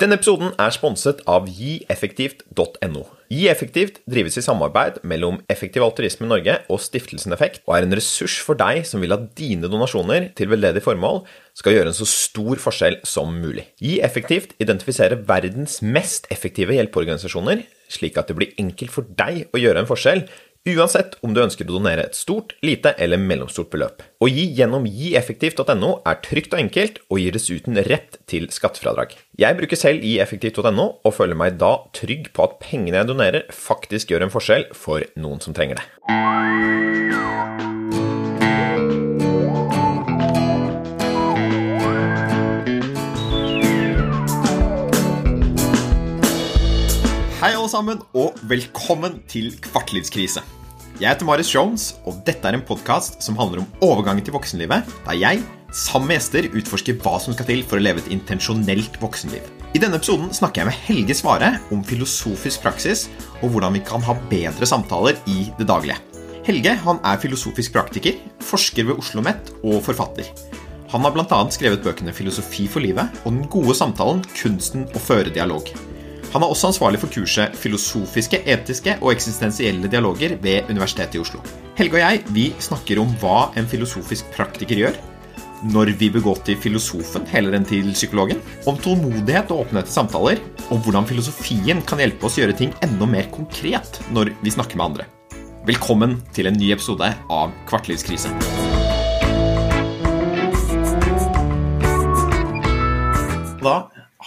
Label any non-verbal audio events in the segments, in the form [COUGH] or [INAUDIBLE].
Denne episoden er sponset av gieffektivt.no. GiEffektivt drives i samarbeid mellom Effektiv Altruisme Norge og Stiftelsen Effekt, og er en ressurs for deg som vil at dine donasjoner til veldedig formål skal gjøre en så stor forskjell som mulig. GiEffektivt identifiserer verdens mest effektive hjelpeorganisasjoner, slik at det blir enkelt for deg å gjøre en forskjell Uansett om du ønsker å donere et stort, lite eller mellomstort beløp. Å gi gjennom gieffektivt.no er trygt og enkelt, og gir dessuten rett til skattefradrag. Jeg bruker selv gieffektivt.no, og føler meg da trygg på at pengene jeg donerer, faktisk gjør en forskjell for noen som trenger det. Hei alle sammen, og velkommen til Kvartlivskrise. Jeg heter Marius Jones, og dette er en podkast som handler om overgangen til voksenlivet, der jeg, sammen med gjester, utforsker hva som skal til for å leve et intensjonelt voksenliv. I denne episoden snakker jeg med Helge Svare om filosofisk praksis, og hvordan vi kan ha bedre samtaler i det daglige. Helge han er filosofisk praktiker, forsker ved Oslo OsloMet og forfatter. Han har bl.a. skrevet bøkene Filosofi for livet og Den gode samtalen, kunsten å føre dialog. Han er også ansvarlig for kurset Filosofiske, etiske og eksistensielle dialoger ved Universitetet i Oslo. Helge og jeg vi snakker om hva en filosofisk praktiker gjør, når vi bør gå til filosofen heller enn til psykologen, om tålmodighet og åpenhet til samtaler, og hvordan filosofien kan hjelpe oss å gjøre ting enda mer konkret når vi snakker med andre. Velkommen til en ny episode av Kvartlivskrise. Da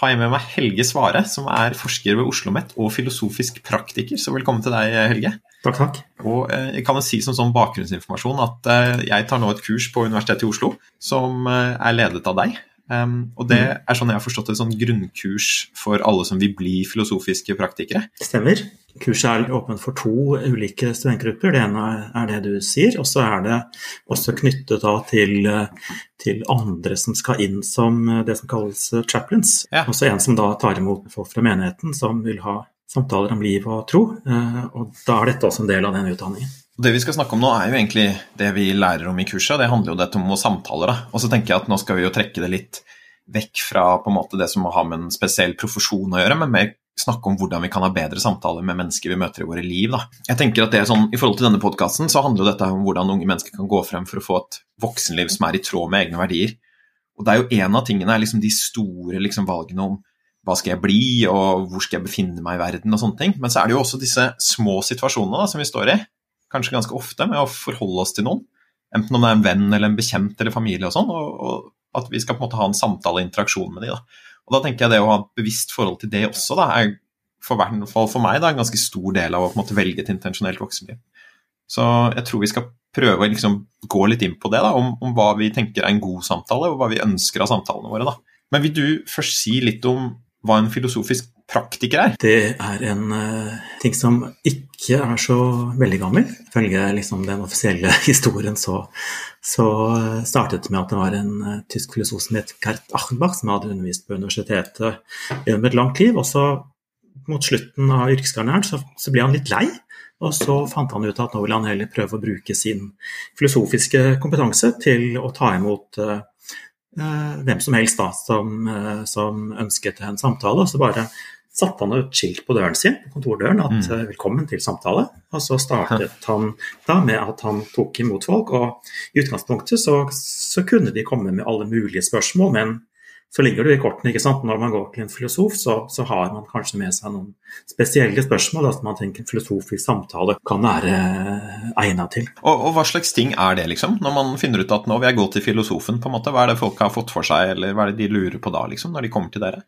har jeg med meg Helge Svare, som er forsker ved Oslo OsloMet og filosofisk praktiker. Så velkommen til deg, Helge. Takk, takk. Og eh, jeg kan jo si som sånn bakgrunnsinformasjon at eh, jeg tar nå et kurs på Universitetet i Oslo som eh, er ledet av deg. Um, og det mm. er sånn jeg har forstått et sånn grunnkurs for alle som vil bli filosofiske praktikere. Stemmer. Kurset er åpent for to ulike studentgrupper. Det ene er det du sier, og så er det også knyttet til, til, andre som skal inn som det som kalles chaplains. Ja. Også en som da tar imot folk fra menigheten som vil ha samtaler om liv og tro. Eh, og da er dette også en del av den utdanningen. Det vi skal snakke om nå, er jo egentlig det vi lærer om i kurset. Det handler jo dette om samtaler. da. Og så tenker jeg at nå skal vi jo trekke det litt vekk fra på en måte det som har med en spesiell profesjon å gjøre, men mer snakke om hvordan vi kan ha bedre samtaler med mennesker vi møter i våre liv. Da. Jeg tenker at det er sånn, I forhold til denne podkasten så handler jo dette om hvordan unge mennesker kan gå frem for å få et voksenliv som er i tråd med egne verdier. Og det er jo en av tingene er liksom de store liksom, valgene om hva skal jeg bli, og hvor skal jeg befinne meg i verden, og sånne ting. Men så er det jo også disse små situasjonene da, som vi står i, kanskje ganske ofte, med å forholde oss til noen. Enten om det er en venn eller en bekjent eller familie og sånn, og, og, at vi skal på en måte ha en samtale og interaksjon med dem. Da. Og da tenker jeg det å ha et bevisst forhold til det også, da, er for, hvert fall for meg da, en ganske stor del av å på en måte velge et intensjonelt voksenliv. Så jeg tror vi skal prøve å liksom gå litt inn på det, da, om, om, hva vi tenker er en god samtale, og hva vi ønsker av samtalene våre. Da. Men vil du først si litt om hva en filosofisk praktiker er? Det er en uh, ting som ikke er så veldig gammel. Ifølge liksom, den offisielle [LAUGHS] historien så, så, startet det med at det var en uh, tysk filosof som het Gert Achenbach, som hadde undervist på universitetet gjennom et langt liv. Og så mot slutten av yrkeskarrieren så, så ble han litt lei. Og så fant han ut at nå ville han heller prøve å bruke sin filosofiske kompetanse til å ta imot uh, hvem som helst da, som, som, ønsket en samtale. Og så bare satte han et skilt på døren sin, på kontordøren, at mm. Eh, 'velkommen til samtale'. Og så startet han da med at han tok imot folk, og i utgangspunktet så, så kunne de komme med alle mulige spørsmål, men så ligger det i kortene. ikke sant? Når man går til en filosof, så, så har man kanskje med seg noen spesielle spørsmål som man tenker en filosofisk samtale kan være eh, egnet til. Og, og, Hva slags ting er det, liksom? Når man finner ut at nå vil jeg gå til filosofen, på en måte, hva er det folk har fått for seg, eller hva er det de lurer på da, liksom, når de kommer til dere?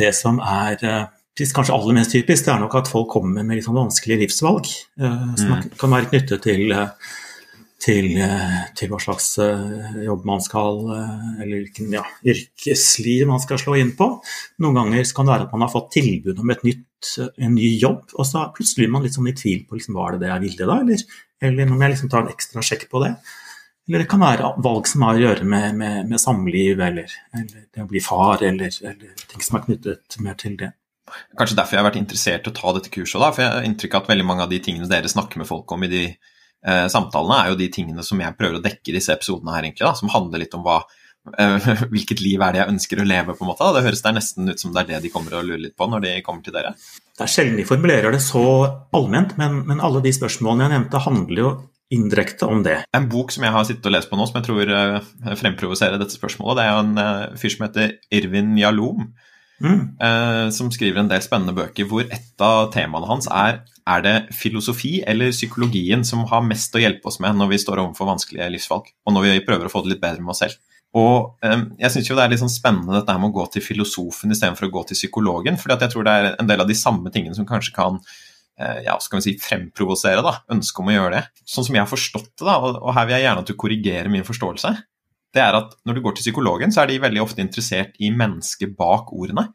Det som er eh, kanskje aller mest typisk, det er nok at folk kommer med litt sånn vanskelige livsvalg. Eh, som mm. kan være knyttet til til, eh, til, hva slags eh, jobb man skal, eh, eller hvilken ja, yrkesliv man skal slå inn på. Noen ganger kan det være at man har fått tilbud om nytt, en ny jobb, og så plutselig er man litt sånn i tvil på liksom, var det det jeg ville da, eller, eller om jeg liksom tar en ekstra sjekk på det. Eller det kan være valg som har å gjøre med, med, med samliv, eller, eller, det å bli far, eller, eller, ting som er knyttet mer til det. Kanskje derfor jeg har vært interessert i å ta dette kurset, da, for jeg har inntrykk av at veldig mange av de tingene dere snakker med folk om i de eh, samtalene, er jo de tingene som jeg prøver å dekke i disse episodene her, egentlig, da, som handler litt om hva, [LAUGHS] hvilket liv er det jeg ønsker å leve, på en måte. Det høres der nesten ut som det er det de kommer og lurer litt på når de kommer til dere. Det er sjelden de formulerer det så allment, men, men alle de spørsmålene jeg nevnte, handler jo indirekte om det. En bok som jeg har sittet og lest på nå, som jeg tror uh, fremprovoserer dette spørsmålet, det er en uh, fyr som heter Irvin Jalom, mm. uh, som skriver en del spennende bøker hvor et av temaene hans er er det filosofi eller psykologien som har mest å hjelpe oss med når vi står overfor vanskelige livsvalg, og når vi prøver å få det litt bedre med oss selv. Og um, Jeg syns det er litt sånn spennende dette med å gå til filosofen istedenfor å gå til psykologen. fordi jeg tror det er en del av de samme tingene som kanskje kan Eh, ja, skal vi si, fremprovosere da, ønsket om å gjøre det. Sånn som jeg har forstått det, da, og her vil jeg gjerne at du korrigerer min forståelse, det er at når du går til psykologen, så er de veldig ofte interessert i mennesket bak ordene.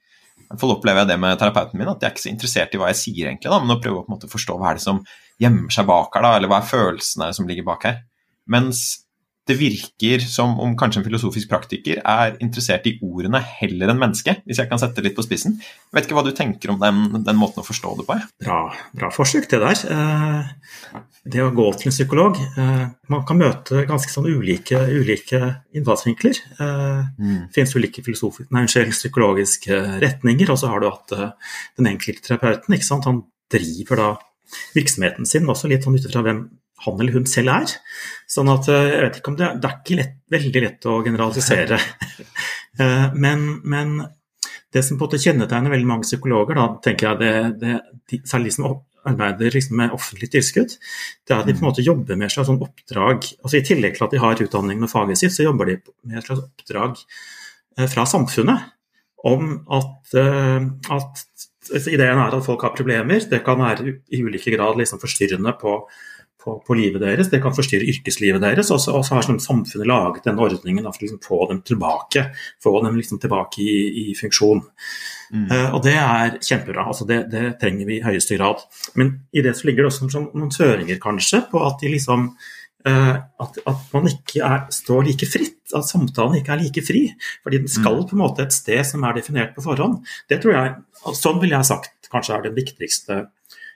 I hvert opplever jeg det med terapeuten min, at de er ikke så interessert i hva jeg sier, egentlig, da, men å prøve å på en måte forstå hva er det som gjemmer seg bak her, da, eller hva er følelsene som ligger bak her. Mens det virker som om kanskje en filosofisk praktiker er interessert i ordene heller enn mennesket, hvis jeg kan sette det litt på spissen. Jeg vet ikke hva du tenker om den, den måten å forstå det på? Bra, bra forsøk, det der. Eh, det å gå til en psykolog eh, Man kan møte ganske sånn ulike, ulike innfallsvinkler. Eh, mm. Det finnes ulike nei, psykologiske retninger, og så har du hatt den enkelte terapeuten. Han driver da virksomheten sin også litt sånn ut ifra hvem han eller hun selv er. Sånn at eh, jeg vet ikke om det, det er ikke lett, veldig lett å generalisere. [LAUGHS] Eh, men, men, det som på en måte kjennetegner veldig mange psykologer, da, tenker jeg det, det, de, særlig de som arbeider liksom med offentlig tilskudd, det er at de på en måte jobber med et slags sånn oppdrag altså I tillegg til at de har utdanning med faget sitt, så jobber de med et slags oppdrag eh, fra samfunnet om at, at altså Ideen er at folk har problemer. Det kan være i ulike grad liksom forstyrrende på på, på, livet deres, det kan forstyrre yrkeslivet deres. Og så har sånn, samfunnet laget denne ordningen for å liksom, få dem tilbake få dem liksom, tilbake i, i funksjon. Mm. Uh, og det er kjempebra, altså det, det, trenger vi i høyeste grad. Men i det så ligger det også sånn, noen føringer kanskje på at, de liksom, uh, at, at man ikke er, står like fritt, at samtalen ikke er like fri. Fordi den skal mm. på en måte et sted som er definert på forhånd. Det tror jeg, Sånn ville jeg sagt kanskje er den viktigste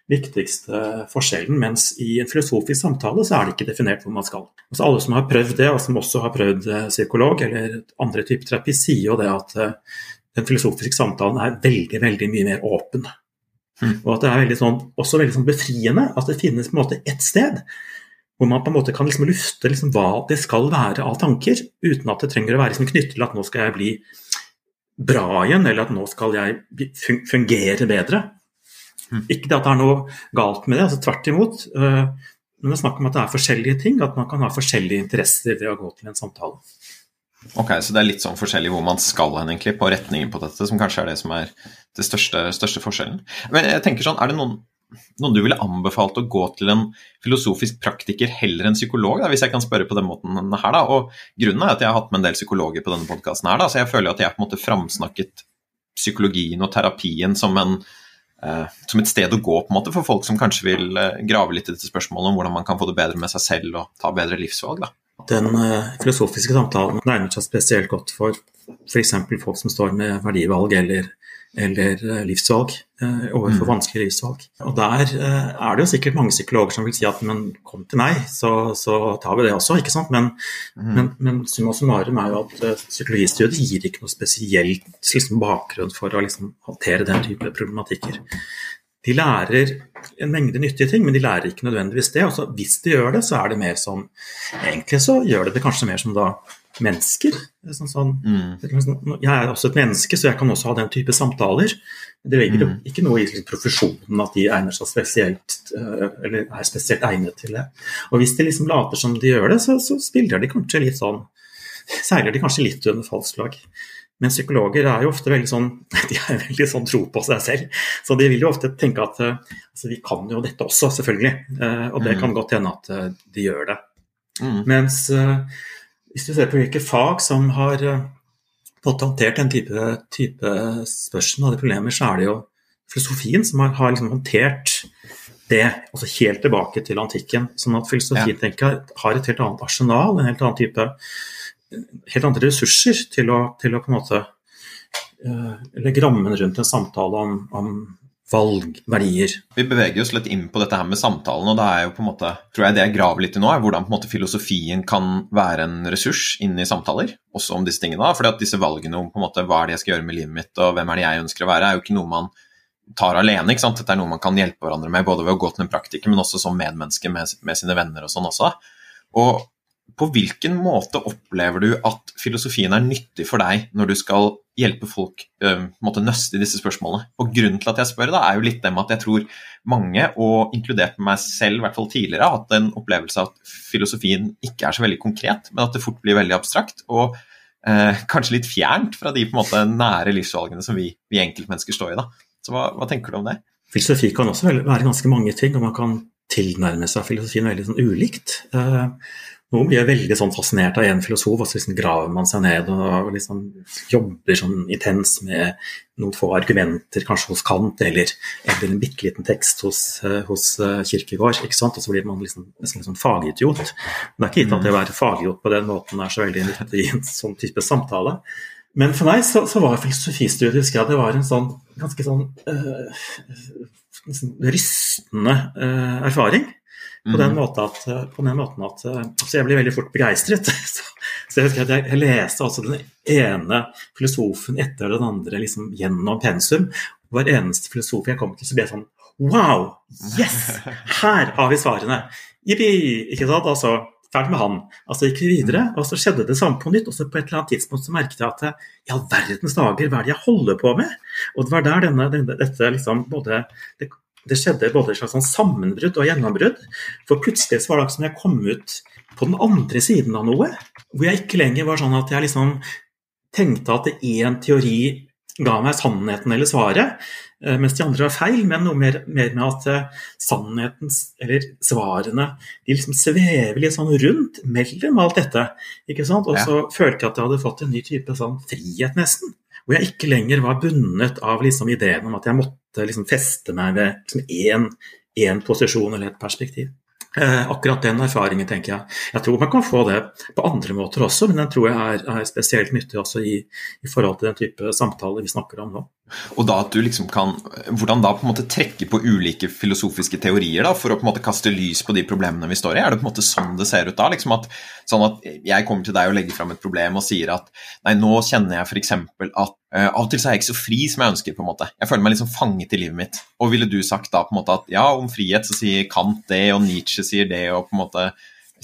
viktigste forskjellen, mens i en filosofisk samtale så er det ikke definert hvor man skal. Altså Alle som har prøvd det, og som også har prøvd eh, psykolog eller andre typer terapi, sier jo det at eh, den filosofiske samtalen er veldig, veldig mye mer åpen. Mm. Og at det er veldig sånn, også veldig sånn befriende at det finnes på en måte ett sted hvor man på en måte kan liksom lufte liksom hva det skal være av tanker, uten at det trenger å være liksom knyttet til at nå skal jeg bli bra igjen, eller at nå skal jeg fungere bedre. [LAUGHS] Ikke at det er noe galt med det, altså tvert imot. Eh, men det er snakk om at det er forskjellige ting, at man kan ha forskjellige interesser ved å gå til en samtale. Ok, Så det er litt sånn forskjellig hvor man skal hen, egentlig, på retningen på dette, som kanskje er det som er det største, største forskjellen. Men jeg tenker sånn, er det noen, noen du ville anbefalt å gå til en filosofisk praktiker heller enn psykolog, da, hvis jeg kan spørre på den måten her? da, og Grunnen er at jeg har hatt med en del psykologer på denne podkasten, så jeg føler at jeg på en måte framsnakket psykologien og terapien som en som et sted å gå på en måte for folk som kanskje vil eh, grave litt i dette spørsmålet om hvordan man kan få det bedre med seg selv og ta bedre livsvalg. Da. Den uh, filosofiske samtalen nærmer seg spesielt godt for f.eks. folk som står med verdivalg eller eller eh, livsvalg eh, overfor mm. vanskelige livsvalg. Og Der eh, er det jo sikkert mange psykologer som vil si at men kom til meg, så, så tar vi det også. ikke sant? Men, mm. men, men summa summarum er jo at psykologistudiet gir ikke noe spesielt liksom, bakgrunn for å liksom, håndtere den type problematikker. De lærer en mengde nyttige ting, men de lærer ikke nødvendigvis det. Altså, hvis de gjør det, så er det mer sånn Egentlig så gjør de det kanskje mer som da mennesker. Sånn, sånn, mm. Jeg er også et menneske, så jeg kan også ha den type samtaler. Det ligger mm. ikke noe i liksom, profesjonen at de egner seg spesielt, eh, eller er spesielt egnet til det. Og hvis de liksom later som de gjør det, så, så spiller de kanskje litt sånn Seiler de kanskje litt under falskt lag. Men psykologer er jo ofte veldig sånn [LAUGHS] de har veldig sånn tro på seg selv. Så de vil jo ofte tenke at eh, altså, vi kan jo dette også, selvfølgelig. Eh, og det mm. kan godt hende at de gjør det. Mm. Mens hvis du ser på hvilke fag som har eh, fått håndtert den type, type spørsmål og problemer, så er det jo filosofien som har, har liksom håndtert det, altså helt tilbake til antikken. Sånn at filosofien ja. har et helt annet arsenal, en helt annen type helt andre ressurser til å, til å på en måte uh, legge rammen rundt en samtale om, om valg, verdier. Vi beveger oss litt inn på dette her med samtalen, og det er jo på en måte, tror jeg det jeg graver litt i nå, er hvordan på en måte filosofien kan være en ressurs inn i samtaler, også om disse tingene. fordi at disse valgene om på en måte hva er det jeg skal gjøre med livet mitt, og hvem er det jeg ønsker å være, er jo ikke noe man tar alene. ikke sant? Dette er noe man kan hjelpe hverandre med, både ved å gå til en praktiker, men også som medmenneske med, med sine venner og sånn også. Og på hvilken måte opplever du at filosofien er nyttig for deg når du skal hjelpe folk øh, nøste i disse spørsmålene? Og Grunnen til at jeg spør, da, er jo litt det med at jeg tror mange, og inkludert meg selv i hvert fall tidligere, har hatt en opplevelse av at filosofien ikke er så veldig konkret, men at det fort blir veldig abstrakt. og øh, kanskje litt fjernt fra de på en måte nære livsvalgene som vi, vi enkeltmennesker står i. da. Så hva, hva, tenker du om det? Filosofi kan også være ganske mange ting, og man kan tilnærme seg filosofien veldig sånn ulikt. Uh, blir jeg veldig sånn fascinert av en filosof, og så liksom graver man seg ned og liksom jobber sånn intens med noen få argumenter, kanskje hos Kant, eller, eller en bitte liten tekst hos, uh, hos uh, Kirkegård. Og så blir man liksom, nesten liksom fagidiot. Det er ikke gitt at det å være fagidiot på den måten er så veldig nyttig i en sånn type samtale. Men for meg så, så var filosofistudiet husker jeg, det var en sånn ganske sånn øh, rystende erfaring. På den, måten at, på den, måten at, altså Jeg blir veldig fort begeistret. [LAUGHS] Så, så, jeg jeg, jeg leste altså den ene filosofen etter den andre liksom gjennom pensum. Hver eneste filosof jeg kom til, så ble jeg sånn Wow! Yes! Her har vi svarene! Jippi! Ikke sant? Altså, ferdig med han. Altså gikk vi videre, og så skjedde det samme på nytt. Og så på et eller annet tidspunkt så merket jeg at i all verdens dager, hva er det jeg holder på med? Og det var der denne, denne dette liksom både det, det skjedde både et slags sånn sammenbrudd og gjennombrudd. For plutselig var det akkurat som jeg kom ut på den andre siden av noe. Hvor jeg ikke lenger var sånn at jeg liksom tenkte at én teori ga meg sannheten eller svaret, eh, mens de andre var feil, men noe mer, mer med at eh, sannheten eller svarene de liksom svever litt sånn rundt mellom alt dette. ikke sant? Og så ja. følte jeg at jeg hadde fått en ny type sånn frihet, nesten. Hvor jeg ikke lenger var bundet av liksom ideen om at jeg måtte liksom feste meg ved liksom én posisjon eller et perspektiv. Eh, akkurat den erfaringen tenker jeg. Jeg tror man kan få det på andre måter også, men den tror jeg er, er spesielt nyttig også i, i, forhold til den type samtaler vi snakker om nå. Og da at du liksom kan, Hvordan da på en måte trekke på ulike filosofiske teorier da, for å på en måte kaste lys på de problemene vi står i? Er det på en måte sånn det ser ut da? Liksom at, sånn at jeg kommer til deg og legger fram et problem og sier at nei, nå kjenner jeg f.eks. at Uh, av og til så er jeg ikke så fri som jeg ønsker. på en måte. Jeg føler meg liksom fanget i livet mitt. Og ville du sagt da på en måte at ja, om frihet så sier Kant det, og Nietzsche sier det, og på en måte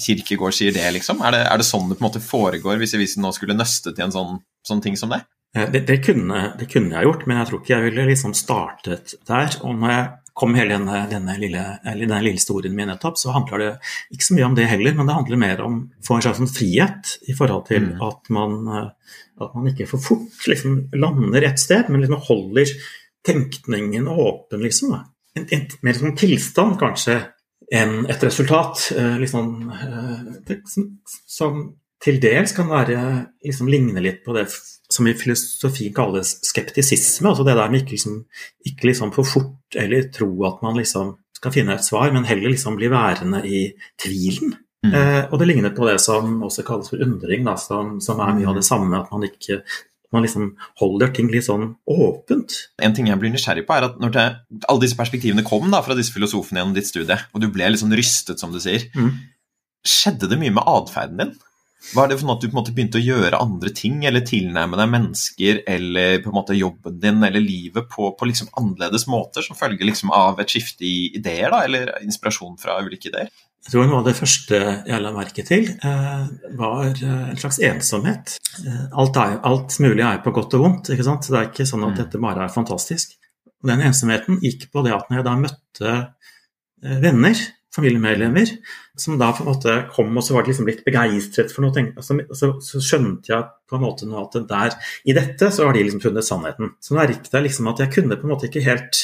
Kirkegård sier det, liksom? Er det, er det sånn det på en måte foregår, hvis jeg nå skulle nøstet i en sånn, sånn ting som det? Eh, det, det, kunne, det, kunne, jeg gjort, men jeg tror ikke jeg ville liksom startet der. Og når jeg kom hele denne, denne, lille, denne lille historien min nettopp, så handler det ikke så mye om det heller, men det handler mer om å få en slags sånn frihet i forhold til mm. at, man, eh, at, man, ikke for fort liksom lander et sted, men liksom holder tenkningen åpen, liksom. En, en, mer sånn tilstand, kanskje, enn et resultat. Eh, liksom, som til dels kan være liksom ligne litt på det som i filosofi kalles skeptisisme. altså Det der med ikke, liksom, ikke liksom for fort eller tro at man liksom skal finne et svar, men heller liksom bli værende i tvilen. Mm. Eh, og det ligner på det som også kalles for undring, da, som, som, er mye av det mm. samme. At man ikke man liksom holder ting litt sånn åpent. En ting jeg blir nysgjerrig på, er at når det, alle disse perspektivene kom da, fra disse filosofene gjennom ditt studie, og du ble sånn rystet, som du sier, mm. skjedde det mye med atferden din? Var det for at du på en måte begynte å gjøre andre ting, eller tilnærme deg mennesker eller på en måte jobben din eller livet på, på liksom annerledes måter, som følge liksom av et skifte i ideer, da, eller inspirasjon fra ulike ideer? Jeg tror noe av det første jeg la merke til, eh, var eh, en slags ensomhet. Eh, alt, er, alt, mulig er på godt og vondt, ikke sant? det er ikke sånn at mm. dette bare er fantastisk. Den ensomheten gikk på det at når jeg da møtte venner familiemedlemmer som da på en måte kom og så var de liksom litt begeistret for noe. Altså, så, så, skjønte jeg på en måte nå at der, i dette så har de liksom funnet sannheten. Så da gikk det liksom at jeg kunne på en måte ikke helt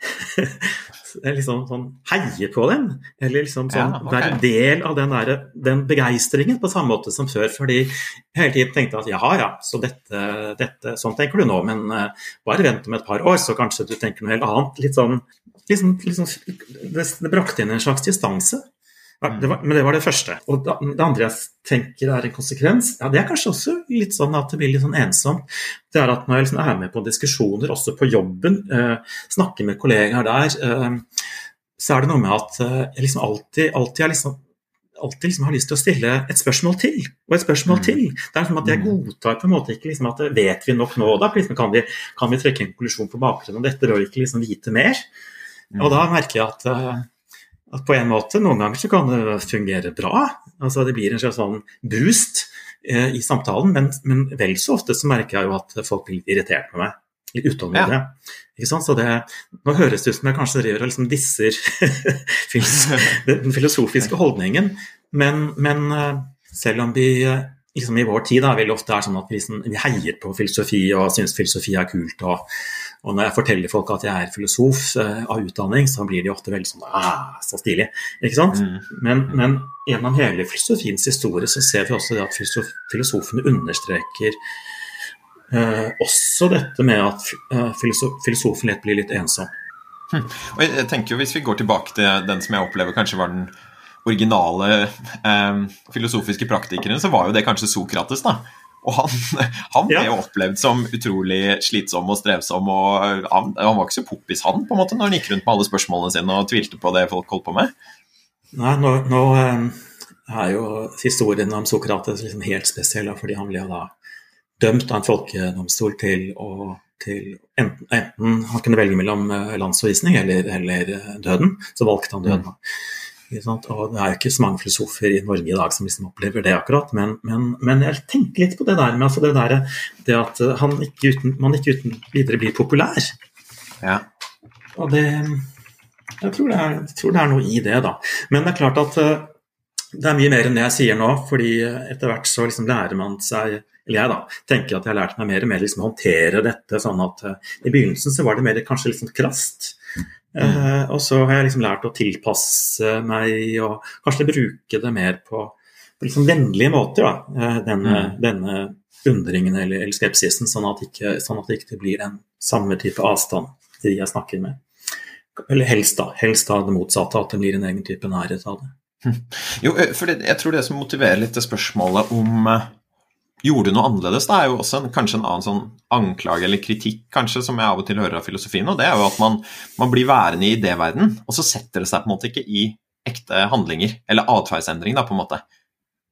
[LAUGHS] liksom sånn heie på dem, eller liksom sånn ja, okay. være del av den, der, den begeistringen på samme måte som før. Fordi jeg hele tiden tenkte at jaha, ja, så dette, dette sånn tenker du nå, men uh, bare vent om et par år, så kanskje du tenker noe helt annet. Litt sånn liksom, liksom det, det, brakte inn en slags distanse. Det var, men det var det første. Og det andre jeg tenker er en konsekvens, ja, det er kanskje også litt sånn at det blir litt sånn ensomt. Det er at når jeg liksom er med på diskusjoner, også på jobben, eh, snakker med kollegaer der, eh, så er det noe med at eh, jeg liksom alltid, alltid er liksom alltid liksom har lyst til å stille et spørsmål til, og et spørsmål mm. til. Det er som at Jeg mm. godtar på en måte ikke liksom at vet vi nok nå, da liksom kan, vi, kan, vi, trekke en konklusjon på bakgrunn av dette og ikke liksom vite mer. Mm. Og da merker jeg at, eh, at, på en måte, noen ganger så kan det fungere bra. altså Det blir en slags sånn boost eh, i samtalen, men, men, vel så ofte så merker jeg jo at folk blir irritert med meg. Litt utålmodige. Ja. Ikke sant? Så det, nå høres det ut som jeg kanskje driver og liksom disser [LAUGHS] [LAUGHS] den filosofiske holdningen, men, men, eh, selv om vi eh, liksom i vår tid da, veldig ofte er sånn at vi, liksom, vi heier på filosofi og syns filosofi er kult. Og, og, når jeg forteller folk at jeg er filosof uh, av utdanning, så blir de ofte veldig sånn ah, så stilig. Ikke sant? Mm. Men, men, gjennom hele filosofiens historie så ser vi også at filosofene understreker Eh, også dette med at filosof, filosofen lett blir litt ensom. Hm. Og jeg tenker jo Hvis vi går tilbake til den som jeg opplever kanskje var den originale eh, filosofiske praktikeren, så var jo det kanskje Sokrates. da. Og han, han ble jo opplevd som utrolig slitsom og strevsom. og han, han, var ikke så poppis, han, på en måte, når han gikk rundt med alle spørsmålene sine og tvilte på det folk holdt på med. Nei, nå, nå eh, er jo historien om Sokrates liksom helt spesiell, fordi han ble da dømt av en folkedomstol til å til enten, enten, han kunne velge mellom eh, landsforvisning eller, eller, eh, døden, så valgte han døden. Mm. Og Det er jo ikke så mange filosofer i Norge i dag som liksom opplever det akkurat, men, men, men, jeg tenker litt på det der med altså det, der, det at han ikke uten, man ikke uten videre blir populær. Ja. Og det jeg tror, er, jeg tror, det er, noe i det, da. Men det er klart at eh, det er mye mer enn det jeg sier nå, fordi etter hvert så liksom lærer man seg eller jeg da, tenker at jeg har lært meg mer og mer liksom, håndtere dette. sånn at I begynnelsen så var det mer kanskje litt sånn krast. Uh, og så har jeg liksom lært å tilpasse meg og kanskje bruke det mer på, på liksom vennlige måter. Da. Uh, denne, mm. denne, undringen eller, eller skepsisen, sånn at, ikke, sånn at det ikke blir en samme type avstand til de jeg snakker med. Eller helst da, helst da det motsatte, at det blir en egen type nærhet av det. Jo, for jeg tror det som motiverer litt det spørsmålet om gjorde noe annerledes, da, er jo også en, kanskje en annen sånn anklage eller kritikk kanskje, som jeg av og til hører av filosofien. og Det er jo at man, man blir værende i idéverden, og så setter det seg på en måte ikke i ekte handlinger eller atferdsendring. da, på en måte.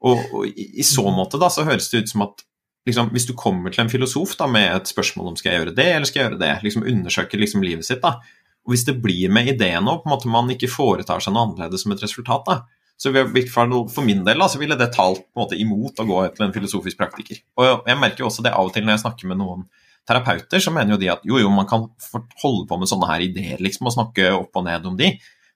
Og, og i, i, så måte da, så høres det ut som at liksom, hvis du kommer til en filosof da, med et spørsmål om skal jeg gjøre det eller skal jeg gjøre det, liksom undersøker liksom livet sitt, da, og hvis det blir med ideen og på en måte man ikke foretar seg noe annerledes som et resultat, da, så for min del da, så ville det talt på en måte imot å gå til en filosofisk praktiker. Og jeg merker jo også det av og til når jeg snakker med noen terapeuter, så mener jo de at jo, jo, man kan holde på med sånne her ideer liksom, og snakke opp og ned om de,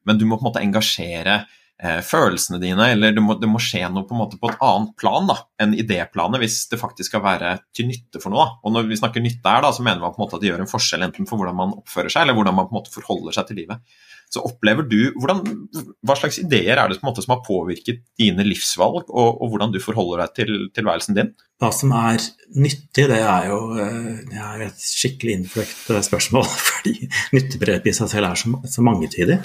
men du må på en måte engasjere følelsene dine, eller det må, det må, skje noe på en på et annet plan da, enn idéplanet hvis det faktisk skal være til nytte for noe. Og når vi snakker nytte her, da, så mener man på en måte at det gjør en forskjell enten for hvordan man oppfører seg, eller hvordan man på en måte forholder seg til livet så opplever du hvordan, Hva slags ideer er det måte, som har påvirket dine livsvalg, og, og hvordan du forholder deg til tilværelsen din? Hva som er nyttig, det er jo eh, det er et skikkelig innfløkt spørsmål. [LAUGHS] Fordi nyttebegrepet i seg selv er så, så mangetydig.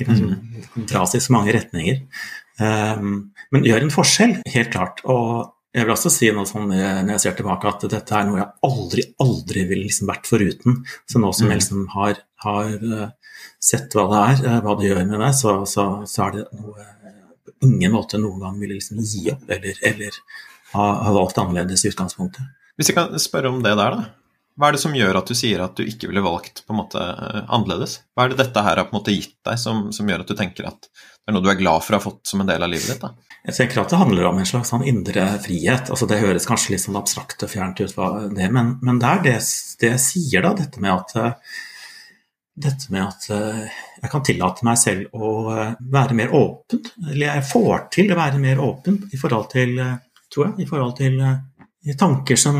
Det kan mm. dras i så mange retninger. Um, men gjør en forskjell, helt klart. Og jeg vil også si noe sånn eh, når jeg ser tilbake, at dette er noe jeg aldri, aldri ville liksom vært foruten. Så nå som jeg liksom har, har sett hva det er, eh, hva det gjør med deg, så, så, så er det noe på ingen måte noen gang ville liksom gi opp eller, eller ha, ha, valgt annerledes i utgangspunktet. Hvis jeg kan spørre om det der, da. Hva er det som gjør at du sier at du ikke ville valgt på en måte eh, annerledes? Hva er det dette her har på en måte gitt deg som, som, gjør at du tenker at det er noe du er glad for å ha fått som en del av livet ditt? da? Jeg tenker at det handler om en slags sånn indre frihet. altså Det høres kanskje litt sånn abstrakt og fjernt ut, det, men, men det er det, det jeg sier, da. Dette med at eh, dette med at eh, jeg kan tillate meg selv å være mer åpen. Eller jeg får til å være mer åpen i forhold til, tror jeg, i forhold til tanker som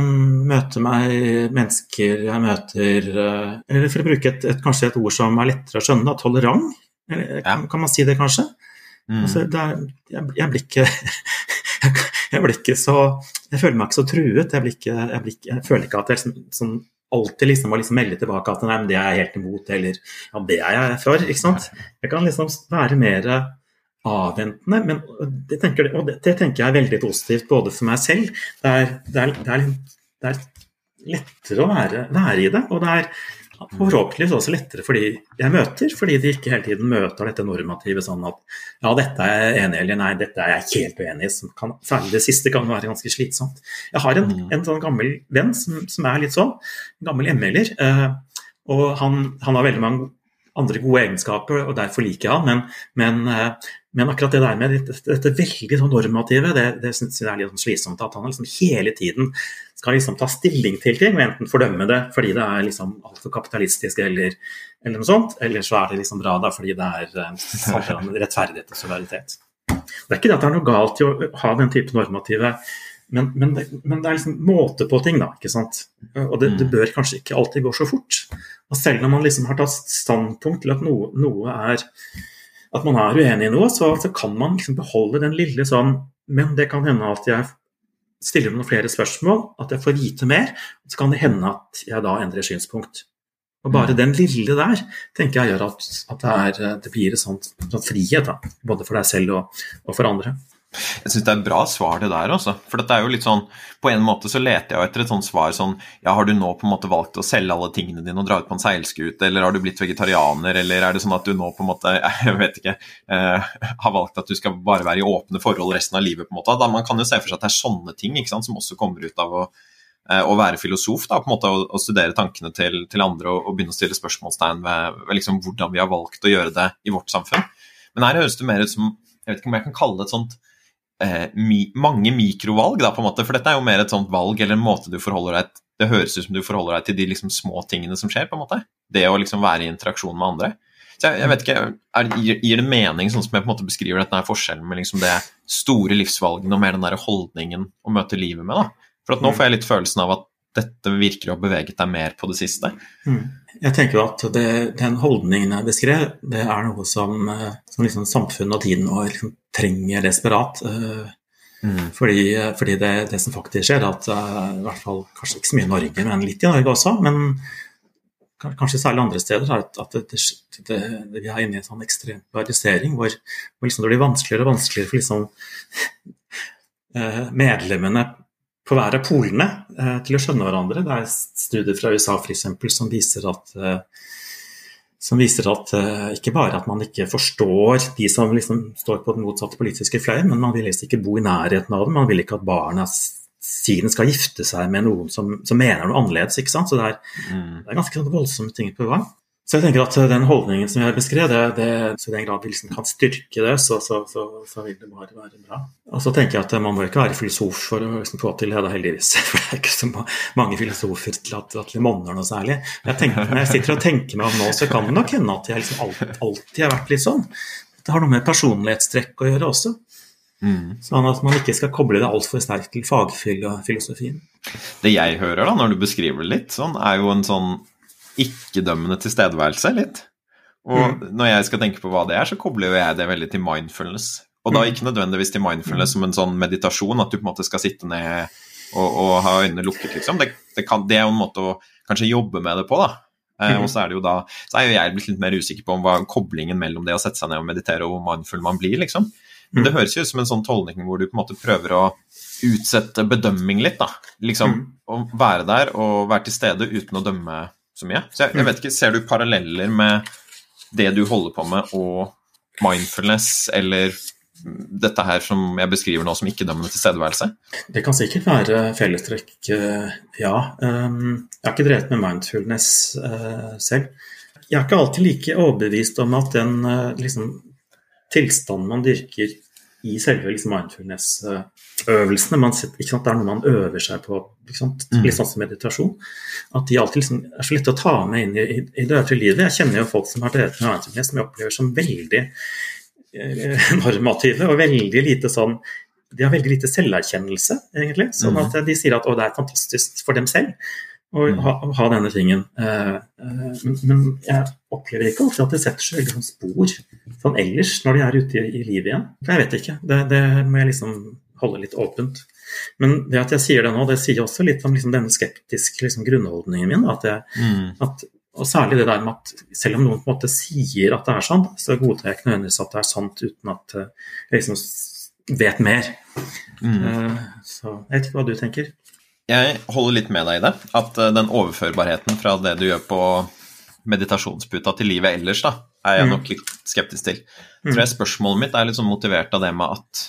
møter meg, mennesker jeg møter Eller for å bruke et, et, kanskje et ord som er lettere å skjønne, tolerant. Kan, kan, man si det, kanskje? Mm. Altså, det er, jeg, jeg, blir ikke [LAUGHS] jeg blir ikke så Jeg føler meg ikke så truet. Jeg, ikke, jeg, blir, jeg føler ikke at jeg liksom, sånn alltid liksom må liksom melde tilbake at nei, men det er jeg helt imot, eller ja, det er jeg for. ikke sant? Jeg kan liksom være mer avventende, men det tenker, og det, det, tenker jeg er veldig positivt både for meg selv. Det er, det er, det er, det er lettere å være, være, i det, og det er forhåpentligvis også lettere for de jeg møter, fordi de ikke hele tiden møter dette normative sånn at ja, dette er jeg enig i, eller nei, dette er jeg helt uenig i. Kan, særlig det siste kan være ganske slitsomt. Jeg har en, mm. en sånn gammel venn som, som, er litt sånn, en gammel ML-er, eh, og han, han har veldig mange andre gode egenskaper, og derfor liker jeg han. Men, men, eh, men akkurat det der med dette, dette veldig sånn normative, det, det syns jeg er litt sånn slitsomt. At han liksom hele tiden skal liksom ta stilling til ting, og enten fordømme det fordi det er liksom altfor kapitalistisk eller, eller, noe sånt, eller så er det liksom bra da fordi det er uh, rettferdighet og solidaritet. Det er ikke det at det er noe galt i å ha den type normative men, men, det, men, det, er liksom måte på ting, da. ikke sant? Og det, det, mm. bør kanskje ikke alltid gå så fort. Og selv når man liksom har tatt standpunkt til at noe, noe er At man er uenig i noe, så, så, kan man liksom beholde den lille sånn Men det kan hende at jeg stiller noen flere spørsmål, at jeg får vite mer. Så kan det hende at jeg da endrer synspunkt. Og bare mm. den lille der tenker jeg gjør at, at det, er, det, blir en sånn, sånn frihet, da, både for deg selv og, og for andre. Jeg syns det er et bra svar, det der. Også. For dette er jo litt sånn, På en måte så leter jeg etter et sånt svar sånn Ja, har du nå på en måte valgt å selge alle tingene dine og dra ut på en seilskute, eller har du blitt vegetarianer, eller er det sånn at du nå på en måte [LAUGHS] Jeg vet ikke eh, Har valgt at du skal bare være i åpne forhold resten av livet, på en måte. Da Man kan jo se for seg at det er sånne ting ikke sant, som også kommer ut av å, eh, å være filosof, da, på en måte, å, studere tankene til, til andre og, og, begynne å stille spørsmålstegn ved, ved liksom, hvordan vi har valgt å gjøre det i vårt samfunn. Men her høres det mer ut som Jeg vet ikke om jeg kan kalle det et sånt eh, mi, mange mikrovalg, da, på en måte, for dette er jo mer et sånt valg eller en måte du forholder deg til Det høres ut som du forholder deg til de liksom små tingene som skjer, på en måte. Det å liksom være i interaksjon med andre. Så jeg, jeg vet ikke, er, gir, gir, det mening, sånn som jeg på en måte beskriver dette her forskjellen med liksom det store livsvalgene og mer den der holdningen å møte livet med? da? For at nå mm. får jeg litt følelsen av at dette virker å ha beveget deg mer på det siste. Mm. Jeg tenker jo at det, den holdningen jeg beskrev, det er noe som, eh, som liksom samfunnet og tiden vår liksom trenger desperat. Eh, mm. Fordi, fordi det, det, som faktisk skjer, at eh, i hvert fall kanskje ikke så mye i Norge, men litt i Norge også, men kanskje særlig andre steder, at, at det, vi er inne i en sånn ekstrem polarisering hvor, hvor liksom det blir vanskeligere og vanskeligere for liksom medlemmene på hver av polene eh, til å skjønne hverandre. Det er studier fra USA for eksempel, som viser at, eh, som viser at eh, ikke bare at man ikke forstår de som liksom står på den motsatte politiske fløy, men man vil helst ikke bo i nærheten av dem. Man vil ikke at barna siden skal gifte seg med noen som, som mener noe annerledes. ikke sant? Så det er, mm. det er ganske voldsomme ting på gang. Så jeg tenker at den holdningen som jeg beskrev, det, det, så i den grad vi liksom kan styrke det, så, så, så, så, vil det bare være bra. Og så tenker jeg at man må ikke være filosof for å liksom få til det, da, heldigvis. [LAUGHS] For det er ikke så mange filosofer til at, at det monner noe særlig. Jeg tenker, når jeg sitter og tenker meg om nå, så kan det nok hende at jeg liksom alltid, alltid har vært litt sånn. Det har noe med personlighetstrekk å gjøre også. Mm. Sånn at man ikke skal koble det altfor sterkt til fagfilosofien. Det jeg hører da, når du beskriver det litt, sånn, er jo en sånn ikke-dømmende tilstedeværelse litt. Og mm. når jeg skal tenke på hva det er, så kobler jo jeg det veldig til mindfulness. Og da mm. ikke nødvendigvis til mindfulness som en sånn meditasjon, at du på en måte skal sitte ned og, og ha øynene lukket, liksom. Det, det, kan, det, er jo en måte å kanskje jobbe med det på, da. Eh, mm. og så er det jo da Så er jo jeg blitt litt mer usikker på om hva koblingen mellom det å sette seg ned og meditere og hvor mindful man blir, liksom. Men det mm. høres jo ut som en sånn tolkning hvor du på en måte prøver å utsette bedømming litt, da. Liksom mm. å være der og være til stede uten å dømme så mye. Så jeg, jeg, vet ikke, Ser du paralleller med det du holder på med og mindfulness, eller dette her som jeg beskriver nå som ikke-dømmende tilstedeværelse? Det kan sikkert være fellestrekk, eh, ja. Um, jeg har ikke drevet med mindfulness uh, selv. Jeg er ikke alltid like overbevist om at den uh, liksom, tilstanden man dyrker i selve liksom, mindfulness-øvelsene. Det er noe man øver seg på, sant, litt sånn som meditasjon. At de alltid liksom, er så lette å ta med inn i, i, i det øvrige livet. Jeg kjenner jo folk som har drevet med mindfulness som jeg opplever som veldig eh, [LAUGHS] normative og veldig lite sånn De har veldig lite selverkjennelse, egentlig. Sånn mm. at de sier at å, det er fantastisk for dem selv å mm. ha, ha, denne tingen. Eh, eh, men, men, jeg opplever ikke alltid at det setter seg veldig sånn spor sånn ellers når de er ute i, i livet igjen. For jeg vet ikke. Det, det, må jeg liksom holde litt åpent. Men det at jeg sier det nå, det sier også litt om liksom denne skeptiske liksom, grunnholdningen min. At, jeg, mm. at og særlig det der med at selv om noen på en måte sier at det er sånn, så godtar jeg ikke nødvendigvis at det er sant uten at jeg liksom vet mer. Mm. Så jeg vet ikke hva du tenker. Jeg holder litt med deg i det. At den overførbarheten fra det du gjør på meditasjonsputa til livet ellers, da, er jeg mm. nok litt skeptisk til. Jeg tror jeg Spørsmålet mitt er litt sånn motivert av det med at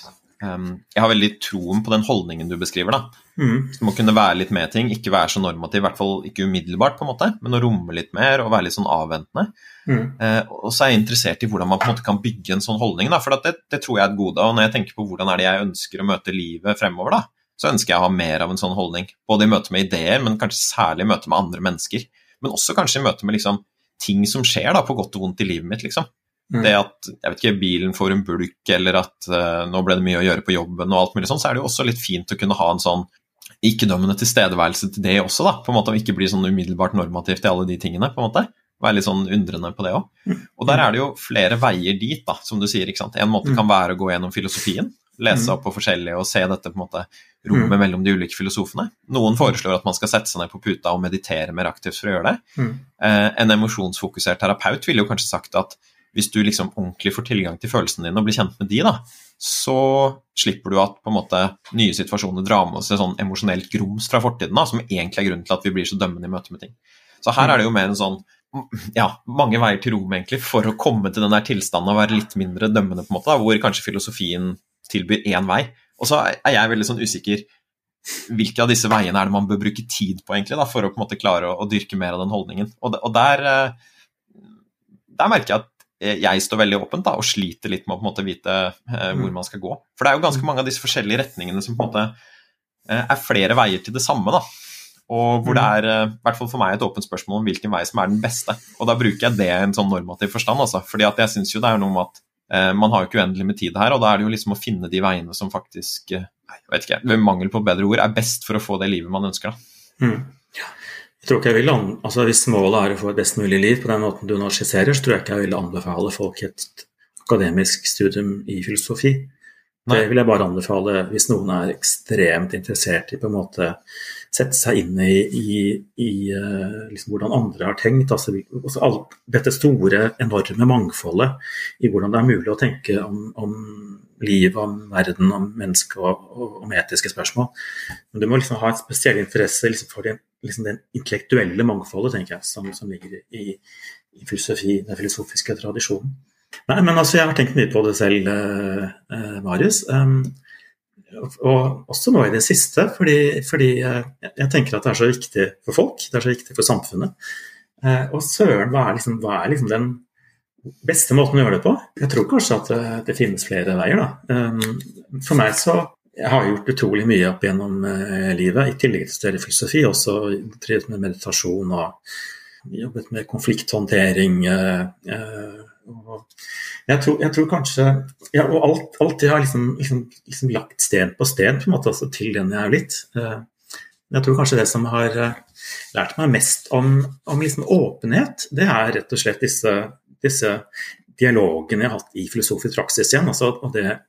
um, jeg har veldig troen på den holdningen du beskriver. da. Mm. Du må kunne være litt med ting, ikke være så normativ, i hvert fall ikke umiddelbart, på en måte, men å romme litt mer og være litt sånn avventende. Mm. Uh, og så er jeg interessert i hvordan man på en måte kan bygge en sånn holdning, da, for det, det, tror jeg er et gode. Og når jeg tenker på hvordan er det jeg ønsker å møte livet fremover, da, så ønsker jeg å ha mer av en sånn holdning. Både i møte med ideer, men kanskje særlig i møte med andre mennesker. Men også kanskje i møte med liksom, ting som skjer, da, på godt og vondt i livet mitt, liksom. Mm. Det at jeg vet ikke, bilen får en bulk, eller at uh, nå ble det mye å gjøre på jobben, og alt mulig sånn, så er det jo også litt fint å kunne ha en sånn ikke-dømmende tilstedeværelse til det også, da. På en måte, Og ikke bli sånn umiddelbart normativt i alle de tingene. på en måte. Være litt sånn undrende på det òg. Mm. Og der er det jo flere veier dit, da, som du sier. ikke sant? En måte mm. kan være å gå gjennom filosofien. Lese opp på forskjellige og se dette på en måte rommet mellom de ulike filosofene. Noen foreslår at man skal sette seg ned på puta og meditere mer aktivt for å gjøre det. Eh, en emosjonsfokusert terapeut ville jo kanskje sagt at hvis du liksom ordentlig får tilgang til følelsene dine og blir kjent med de, da, så slipper du at på en måte nye situasjoner drar med seg sånn emosjonelt grums fra fortiden, da, som egentlig er grunnen til at vi blir så dømmende i møte med ting. Så her er det jo mer en sånn ja, mange veier til rom egentlig for å komme til den der tilstanden og være litt mindre dømmende, på en måte, da, hvor kanskje filosofien tilbyr én vei. Og så er jeg veldig sånn usikker hvilke av disse veiene er det man bør bruke tid på egentlig da, for å på en måte klare å, å dyrke mer av den holdningen. Og, og der, eh, der merker jeg at jeg står veldig åpent da, og sliter litt med å på en måte vite eh, hvor mm. man skal gå. For det er jo ganske mange av disse forskjellige retningene som på en måte eh, er flere veier til det samme. da. Og hvor det mm. er eh, i hvert fall for meg et åpent spørsmål om hvilken vei som er den beste. Og da bruker jeg det i en sånn normativ forstand. altså. Fordi at jeg syns jo det er noe med at man har jo ikke uendelig med tid her, og da er det jo liksom å finne de veiene som faktisk eh, jeg vet ikke, ved mangel på bedre ord, er best for å få det livet man ønsker. da. Mm. Jeg tror ikke jeg vil altså Hvis målet er å få et best mulig liv på den måten du nå skisserer, så tror jeg ikke jeg vil anbefale folk et akademisk studium i filosofi. Nei. Det vil jeg bare anbefale hvis noen er ekstremt interessert i på en måte sette seg inn i, i, i eh, liksom hvordan andre har tenkt. Altså, alt, dette store, enorme mangfoldet i hvordan det er mulig å tenke om, om liv, om verden, om mennesket og, og, om etiske spørsmål. Men du må liksom ha en spesiell interesse liksom, for det, liksom intellektuelle mangfoldet, tenker jeg, som, som ligger i, i filosofi, den filosofiske tradisjonen. Nei, men altså, jeg har tenkt mye på det selv, eh, eh Marius. Um, og også nå i det siste, fordi, fordi eh, jeg tenker at det er så viktig for folk, det er så viktig for samfunnet. Eh, og søren, hva er, liksom, hva er liksom den beste måten å gjøre det på? Jeg tror kanskje at det, det finnes flere veier, da. Um, for meg så jeg har gjort utrolig mye opp gjennom eh, livet, i tillegg til å studere filosofi. Også drevet med meditasjon og jobbet med konflikthåndtering. og eh, jeg, tror, jeg, tror, kanskje ja, Og alt, alt jeg har liksom, liksom, liksom, lagt sten på sten på en måte, altså, til den jeg er blitt. Jeg tror kanskje det som har lært meg mest om, om liksom åpenhet, det er rett og slett disse, disse dialogene jeg har hatt i filosofisk praksis igjen. Altså, og det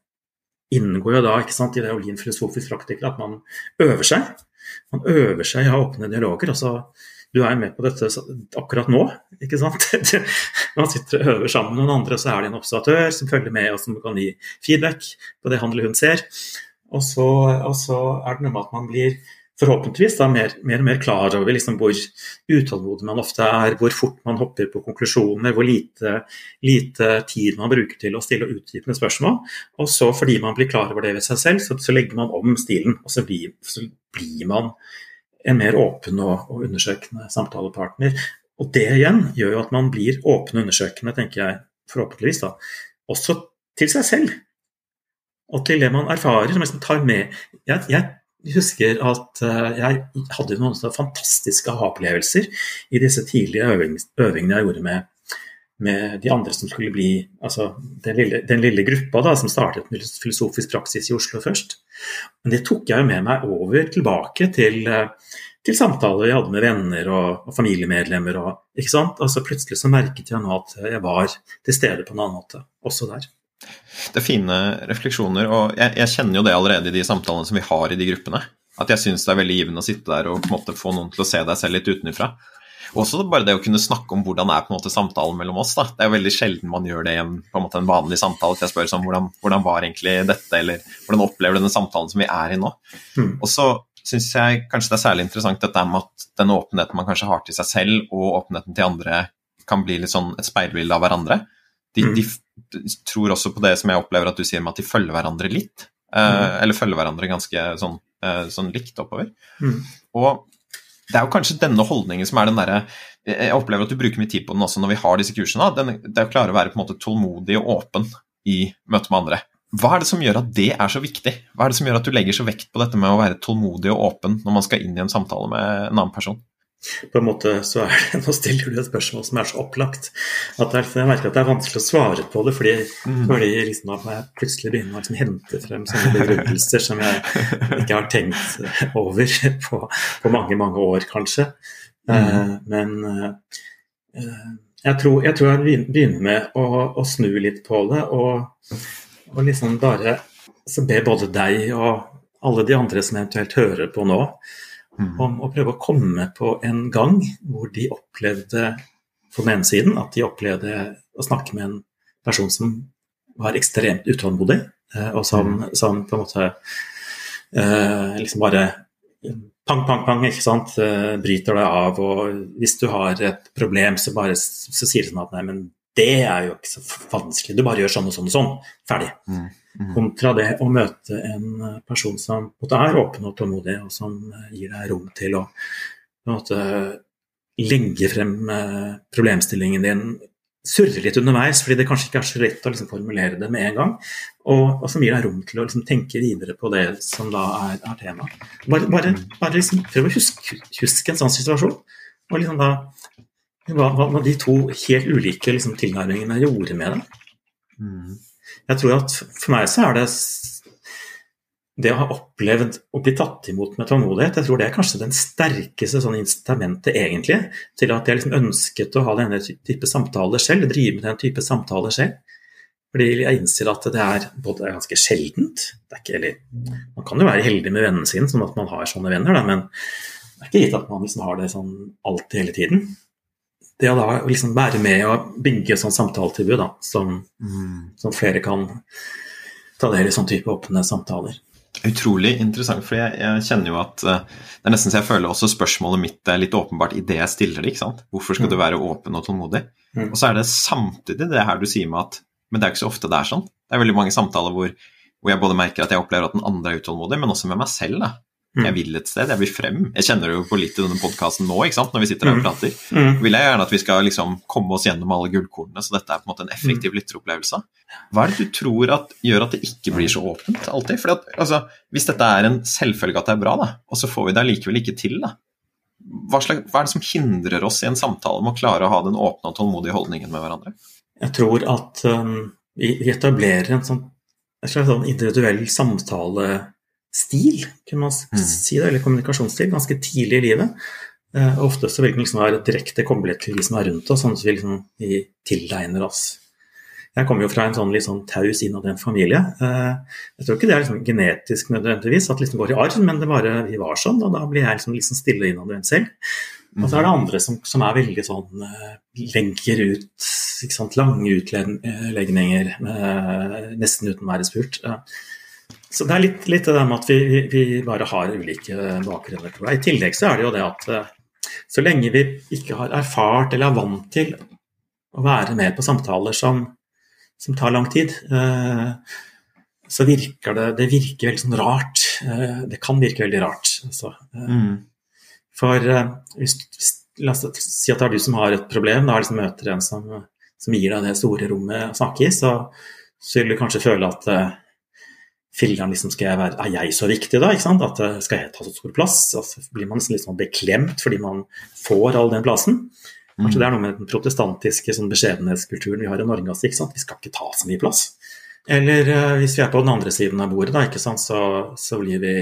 inngår jo da sant, i det å bli en filosofisk praktiker at man øver seg. Man øver seg i å ha åpne dialoger. altså du er med på dette akkurat nå. ikke sant? [LAUGHS] Man sitter og øver sammen med noen andre, så er det en observatør som følger med og som kan gi feedback på det han eller hun ser. Og så, og så er det noe med at man blir forhåpentligvis da mer, mer, og mer klar over liksom hvor utålmodig man ofte er, hvor fort man hopper på konklusjoner, hvor lite, lite tid man bruker til å stille utdypende spørsmål. Og så fordi man blir klar over det ved seg selv, så, så legger man om stilen. Og så blir, så blir man en mer åpen og, og, undersøkende samtalepartner. Og det igjen gjør jo at man blir åpen og undersøkende, tenker jeg, forhåpentligvis, da. Også til seg selv. Og til det man erfarer, som liksom tar med jeg, jeg husker at eh, jeg hadde noen fantastiske aha-opplevelser i disse tidlige øvingene jeg gjorde med, med, de andre som skulle bli altså den lille, den lille gruppa da, som startet med filosofisk praksis i Oslo først. Men det tok jeg med meg over tilbake til, eh, til samtaler jeg hadde med venner og, og familiemedlemmer. Og, ikke sant? Altså Plutselig så merket jeg nå at jeg var til stede på en annen måte, også der. Det er fine refleksjoner, og jeg, jeg, kjenner jo det allerede i de samtalene som vi har i de gruppene. At jeg syns det er veldig givende å sitte der og på en måte få noen til å se deg selv litt utenfra. Også bare det å kunne snakke om hvordan er på en måte samtalen mellom oss. da. Det er jo veldig sjelden man gjør det i en, på en, en vanlig samtale. til jeg spør sånn, hvordan, hvordan var egentlig dette, eller hvordan opplever du den samtalen som vi er i nå? Mm. Og så syns jeg kanskje det er særlig interessant dette med at den åpenheten man kanskje har til seg selv, og åpenheten til andre, kan bli litt sånn et speilbilde av hverandre. De, mm. de, de, tror også på det som jeg opplever at du sier med at de følger hverandre litt. Eh, mm. Eller følger hverandre ganske sånn, eh, sånn likt oppover. Mm. Og det er jo kanskje denne holdningen som er den derre Jeg opplever at du bruker mye tid på den også når vi har disse kursene. Den, det å klare å være på en måte tålmodig og åpen i møte med andre. Hva er det som gjør at det er så viktig? Hva er det som gjør at du legger så vekt på dette med å være tålmodig og åpen når man skal inn i en samtale med en annen person? På en måte så er det, [LAUGHS] Nå stiller du et spørsmål som er så opplagt at jeg merker at det er vanskelig å svare på det, fordi, mm. fordi liksom jeg plutselig begynner å liksom hente frem sånne begrunnelser som jeg ikke har tenkt over [LAUGHS] på, på mange, mange år, kanskje. Mm. Uh, men uh, jeg, tror, jeg, tror, jeg begynner med å, å, snu litt på det og, og liksom bare be både deg og alle de andre som eventuelt hører på nå. Om å prøve å komme på en gang hvor de opplevde på den ene siden at de opplevde å snakke med en person som var ekstremt utålmodig, eh, og som, mm. som, på en måte eh, liksom bare pang, pang, pang, ikke sant, eh, bryter deg av. Og hvis du har et problem, så, bare, så sier du sånn at nei, men det er jo ikke så vanskelig, du bare gjør sånn og sånn og sånn, ferdig. Mm. Mm. Kontra det å møte en person som er åpen og tålmodig, og som gir deg rom til å måte, legge frem eh, problemstillingen din, surre litt underveis, fordi det kanskje ikke er så lett å liksom formulere det med en gang. Og, og, som gir deg rom til å liksom tenke videre på det som da er, er tema. Bare, bare, bare liksom, prøv å huske, huske, en sånn situasjon. Og liksom da hva, hva de to helt ulike liksom, tilnærmingene gjorde med det. Mm. Jeg tror at for meg så er det det å ha opplevd å bli tatt imot med tålmodighet, jeg tror det er kanskje den sterkeste sånn incitamentet egentlig til at jeg liksom ønsket å ha denne type samtaler selv, drive med den type samtaler selv. Fordi jeg innser at det er både ganske sjeldent ikke, eller, Man kan jo være heldig med vennene sine, sånn at man har sånne venner, da, men det er ikke gitt at man liksom har det sånn alltid hele tiden det å da liksom være med og bygge sånn samtaletilbud da, som, mm. som, flere kan ta del i sånn type åpne samtaler. Utrolig interessant, for jeg, jeg, kjenner jo at uh, det er nesten så jeg føler også spørsmålet mitt er litt åpenbart i det jeg stiller det. ikke sant? Hvorfor skal mm. du være åpen og tålmodig? Mm. Og så er det samtidig det her du sier med at Men det er ikke så ofte det er sånn. Det er veldig mange samtaler hvor, hvor jeg både merker at jeg opplever at den andre er utålmodig, men også med meg selv. da. Mm. Jeg vil et sted, jeg vil frem. Jeg kjenner det jo på litt i denne podkasten nå, ikke sant? når vi sitter her og mm. prater. Mm. vil jeg gjerne at vi skal liksom komme oss gjennom alle gullkornene, så dette er på en måte en effektiv lytteropplevelse. Hva er det du tror at gjør at det ikke blir så åpent alltid? Fordi at, altså, Hvis dette er en selvfølge at det er bra, da, og så får vi det allikevel ikke til, da. Hva, slags, hva er det som hindrer oss i en samtale med å klare å ha den åpne og tålmodige holdningen med hverandre? Jeg tror at um, vi etablerer en sånn, en slags sånn individuell samtale stil, kunne man mm. si det, eller kommunikasjonsstil, ganske tidlig i livet. Eh, ofte så vil den liksom være direkte koblet til de som er rundt oss, sånn at vi, liksom, vi tilegner oss. Jeg kommer jo fra en sånn litt sånn taus innadvendt familie. Eh, jeg tror ikke det er liksom genetisk nødvendigvis at det liksom går i arv, men det bare vi var sånn, og da blir jeg liksom, liksom stille innadvendt selv. Og så er det andre som, som er veldig sånn uh, legger ut ikke sant, lange utlegninger uh, nesten uten å være spurt. Så det er litt, litt det med at vi, vi, bare har ulike bakgrunner, tror jeg. I tillegg så er det jo det at eh, så lenge vi ikke har erfart eller er vant til å være med på samtaler som, som tar lang tid, eh, så virker det, det virker veldig sånn rart. Eh, det kan virke veldig rart. Altså. Mm. For hvis, hvis, la oss si at det er du som har et problem, da liksom møter en som, som gir deg det store rommet å snakke i, så, så vil du kanskje føle at filler'n liksom, skal jeg være, Er jeg så viktig da? ikke sant? At eh, Skal jeg ta så stor plass? Altså, blir man liksom litt sånn beklemt fordi man får all den plassen? Kanskje det er noe med den protestantiske sånn beskjedenhetskulturen vi har i Norge Altså, ikke sant? Vi skal ikke ta så mye plass. Eller uh, hvis vi er på den andre siden av bordet, da, ikke sant? Så, så blir vi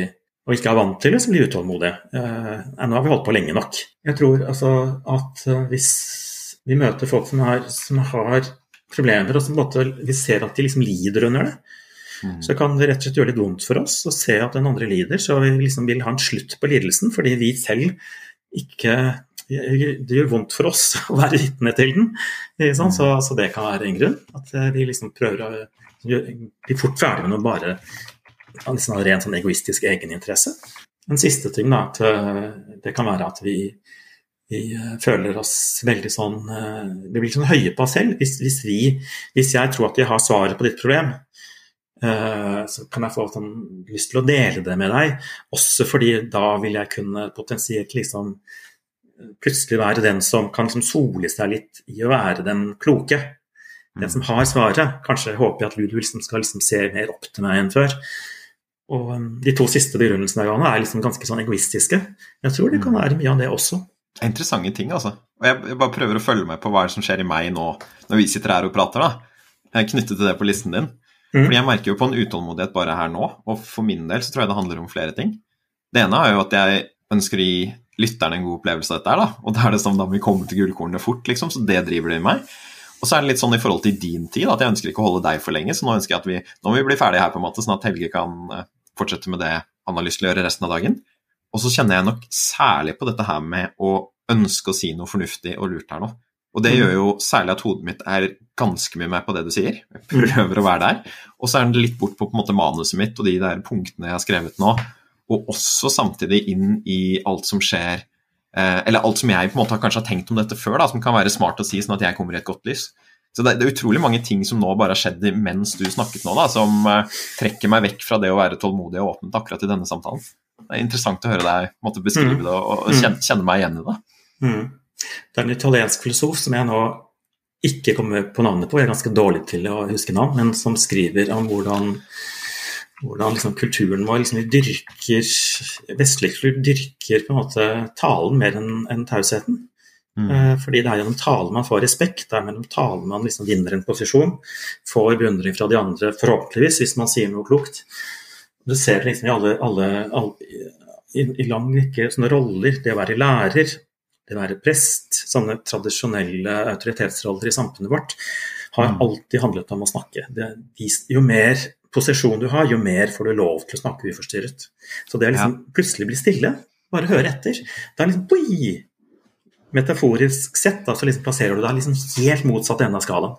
og ikke er vant til det, så blir vi utålmodige. Uh, nå har vi holdt på lenge nok. Jeg tror altså at uh, hvis vi møter folk som har, som har problemer, og som måte, vi ser at de liksom lider under det, Mm. Så kan det rett og slett gjøre litt vondt for oss å se at den andre lider, så vi liksom vil ha en slutt på lidelsen fordi vi selv ikke det gjør vondt for oss [LAUGHS] å være vitne til den. Så, så, det kan være en grunn. At vi liksom prøver å bli fort ferdig med noe bare liksom av ren sånn egoistisk egeninteresse. En siste ting da, at det kan være at vi, vi føler oss veldig sånn Vi blir sånn høye på oss selv. Hvis, hvis, vi, hvis jeg tror at jeg har svaret på ditt problem, Eh, så kan jeg få lyst til å dele det med deg. Også fordi da vil jeg kunne potensielt liksom plutselig være den som kan liksom sole seg litt i å være den kloke. Den mm. som har svaret. Kanskje håper jeg at Ludo liksom skal liksom se mer opp til meg enn før. Og um, De to siste begrunnelsene er liksom ganske sånn egoistiske. Jeg tror det kan mm. være mye av det også. Interessante ting, altså. Og jeg, jeg bare prøver å følge med på hva som skjer i meg nå når vi sitter her og prater. da. Knyttet til det på listen din. Mm. Fordi jeg merker jo på en utålmodighet bare her nå, og for min del så tror jeg det handler om flere ting. Det ene er jo at jeg ønsker å gi lytterne en god opplevelse av dette da. Og da er det som da vi kommer til gullkornene fort, liksom, så det driver det i meg. Og så er det litt sånn i forhold til din tid, at jeg ønsker ikke å holde deg for lenge, så nå ønsker jeg at vi nå må vi bli ferdige her, på en måte, sånn at Helge kan eh, fortsette med det han har lyst til å gjøre resten av dagen. Og så kjenner jeg nok særlig på dette her med å ønske å si noe fornuftig og lurt her nå. Og det mm. gjør jo særlig at hodet mitt er ganske mye med på det du sier. Jeg prøver å være der. Og så er det litt bort på, på måte, manuset mitt og de der punktene jeg har skrevet nå. Og også samtidig inn i alt som skjer eh, Eller alt som jeg på en måte kanskje har tenkt om dette før, da, som kan være smart å si, sånn at jeg kommer i et godt lys. Så det, det, er utrolig mange ting som nå bare har skjedd mens du snakket nå, da, som eh, trekker meg vekk fra det å være tålmodig og åpent akkurat i denne samtalen. Det er interessant å høre deg måte, beskrive mm. det og, og kjenne, kjenne, meg igjen i det. Mm. Det er en italiensk filosof som jeg nå ikke kommer på navnet på, jeg er ganske dårlig til å huske navn, men som skriver om hvordan, hvordan liksom kulturen vår liksom dyrker Vestlig kultur dyrker på en måte talen mer enn en tausheten. Mm. Eh, fordi det er gjennom talen man får respekt, det er gjennom talen man liksom vinner en posisjon, får beundring fra de andre, forhåpentligvis, hvis man sier noe klokt. Du ser liksom i alle, alle, alle i, i lang rekke sånne roller, det å være lærer, det være prest, sånne tradisjonelle autoritetsroller i samfunnet vårt, har mm. alltid handlet om å snakke. Det, jo mer posisjon du har, jo mer får du lov til å snakke uforstyrret. Så det å liksom ja. plutselig bli stille, bare høre etter, det er liksom boi! Metaforisk sett da, så liksom plasserer du deg liksom helt motsatt ende av skalaen.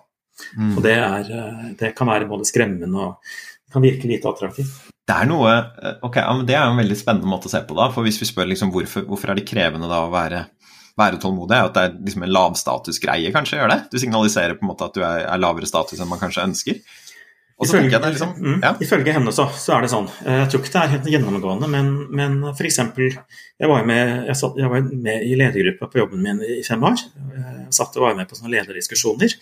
Mm. Og det, er, eh, det, kan være både skremmende og kan virke lite attraktivt. Det er noe, eh, ok, det er en veldig spennende måte å se på. da, for Hvis vi spør liksom hvorfor, hvorfor er det krevende da å være være tålmodig, er at det er liksom en lavstatusgreie, kanskje, gjør det? Du signaliserer på en måte at du er, er lavere status enn man kanskje ønsker. Ifølge, liksom, mm, ja. ifølge, henne så, så, er det sånn. Eh, jeg tror ikke det er helt gjennomgående, men, men f.eks. Jeg var med, jeg, satt, jeg var med i ledergruppa på jobben min i fem år. Jeg satt og var med på sånne lederdiskusjoner.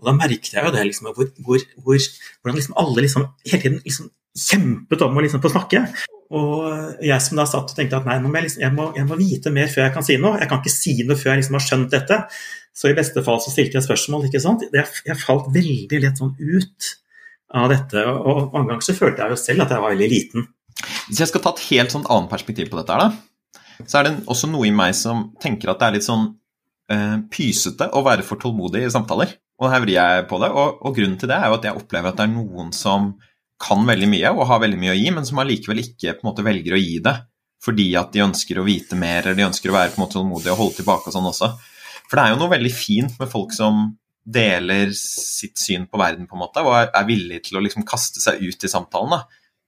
Og da merket jeg jo det liksom, hvor, hvor, hvor, hvordan liksom alle liksom, hele tiden liksom kjempet om å liksom få snakke. Og jeg som da satt og tenkte at nei, jeg, liksom, jeg, må, jeg, må, vite mer før jeg kan si noe. Jeg kan ikke si noe før jeg liksom har skjønt dette. Så i beste fall så stilte jeg spørsmål. ikke sant? Jeg, jeg falt veldig lett sånn ut av dette. Og mange ganger så følte jeg jo selv at jeg var veldig liten. Hvis jeg skal ta et helt sånt annet perspektiv på dette, her da, så er det også noe i meg som tenker at det er litt sånn uh, pysete å være for tålmodig i samtaler. Og her vrir jeg på det. Og, og grunnen til det er jo at jeg opplever at det er noen som kan veldig mye og har veldig mye å gi, men som allikevel ikke på en måte velger å gi det fordi at de ønsker å vite mer eller de ønsker å være på en måte tålmodige og holde tilbake og sånn også. For det er jo noe veldig fint med folk som deler sitt syn på verden på en måte, og er, villig til å liksom kaste seg ut i samtalen da,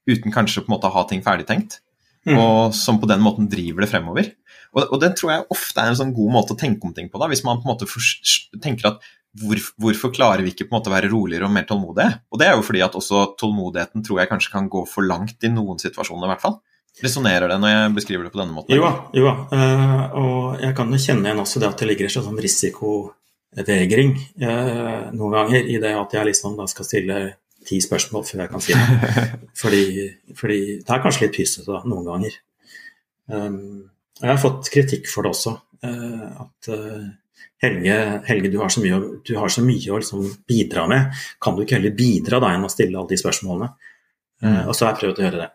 uten kanskje på en måte å ha ting ferdigtenkt, mm. og som på den måten driver det fremover. Og, og det tror jeg ofte er en sånn god måte å tenke om ting på, da, hvis man på en måte tenker at hvor, hvorfor klarer vi ikke på en måte å være roligere og mer tålmodige? Og det er jo fordi at også tålmodigheten tror jeg kanskje kan gå for langt i noen situasjoner, i hvert fall. Resonnerer det når jeg beskriver det på denne måten? Jo da, uh, og jeg kan jo kjenne igjen også det at det ligger en sånn risikovegring uh, noen ganger i det at jeg liksom da skal stille ti spørsmål før jeg kan si det. [LAUGHS] fordi, fordi det er kanskje litt pysete noen ganger. Um, jeg har fått kritikk for det også. At Helge, Helge du, har så mye, du har så mye å liksom bidra med. Kan du ikke heller bidra da enn å stille alle de spørsmålene? Mm. Uh, og så har jeg prøvd å gjøre det.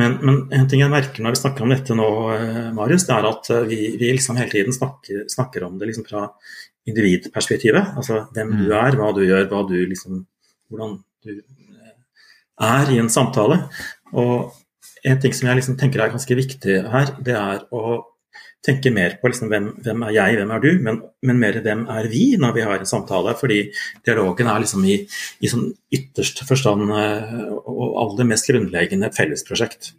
Men, men, en ting jeg merker når vi snakker om dette nå, uh, Marius, det er at uh, vi, vi, liksom hele tiden snakker, snakker om det liksom fra individperspektivet. Altså hvem mm. du er, hva du gjør, hva du liksom, hvordan du er i en samtale. Og en ting som jeg liksom tenker er ganske viktig her, det er å tenke mer på liksom, hvem, hvem, er jeg, hvem er du, men, men, mer hvem er vi når vi har en samtale. Fordi dialogen er liksom i, i sånn ytterste forstand eh, og aller mest grunnleggende et fellesprosjekt.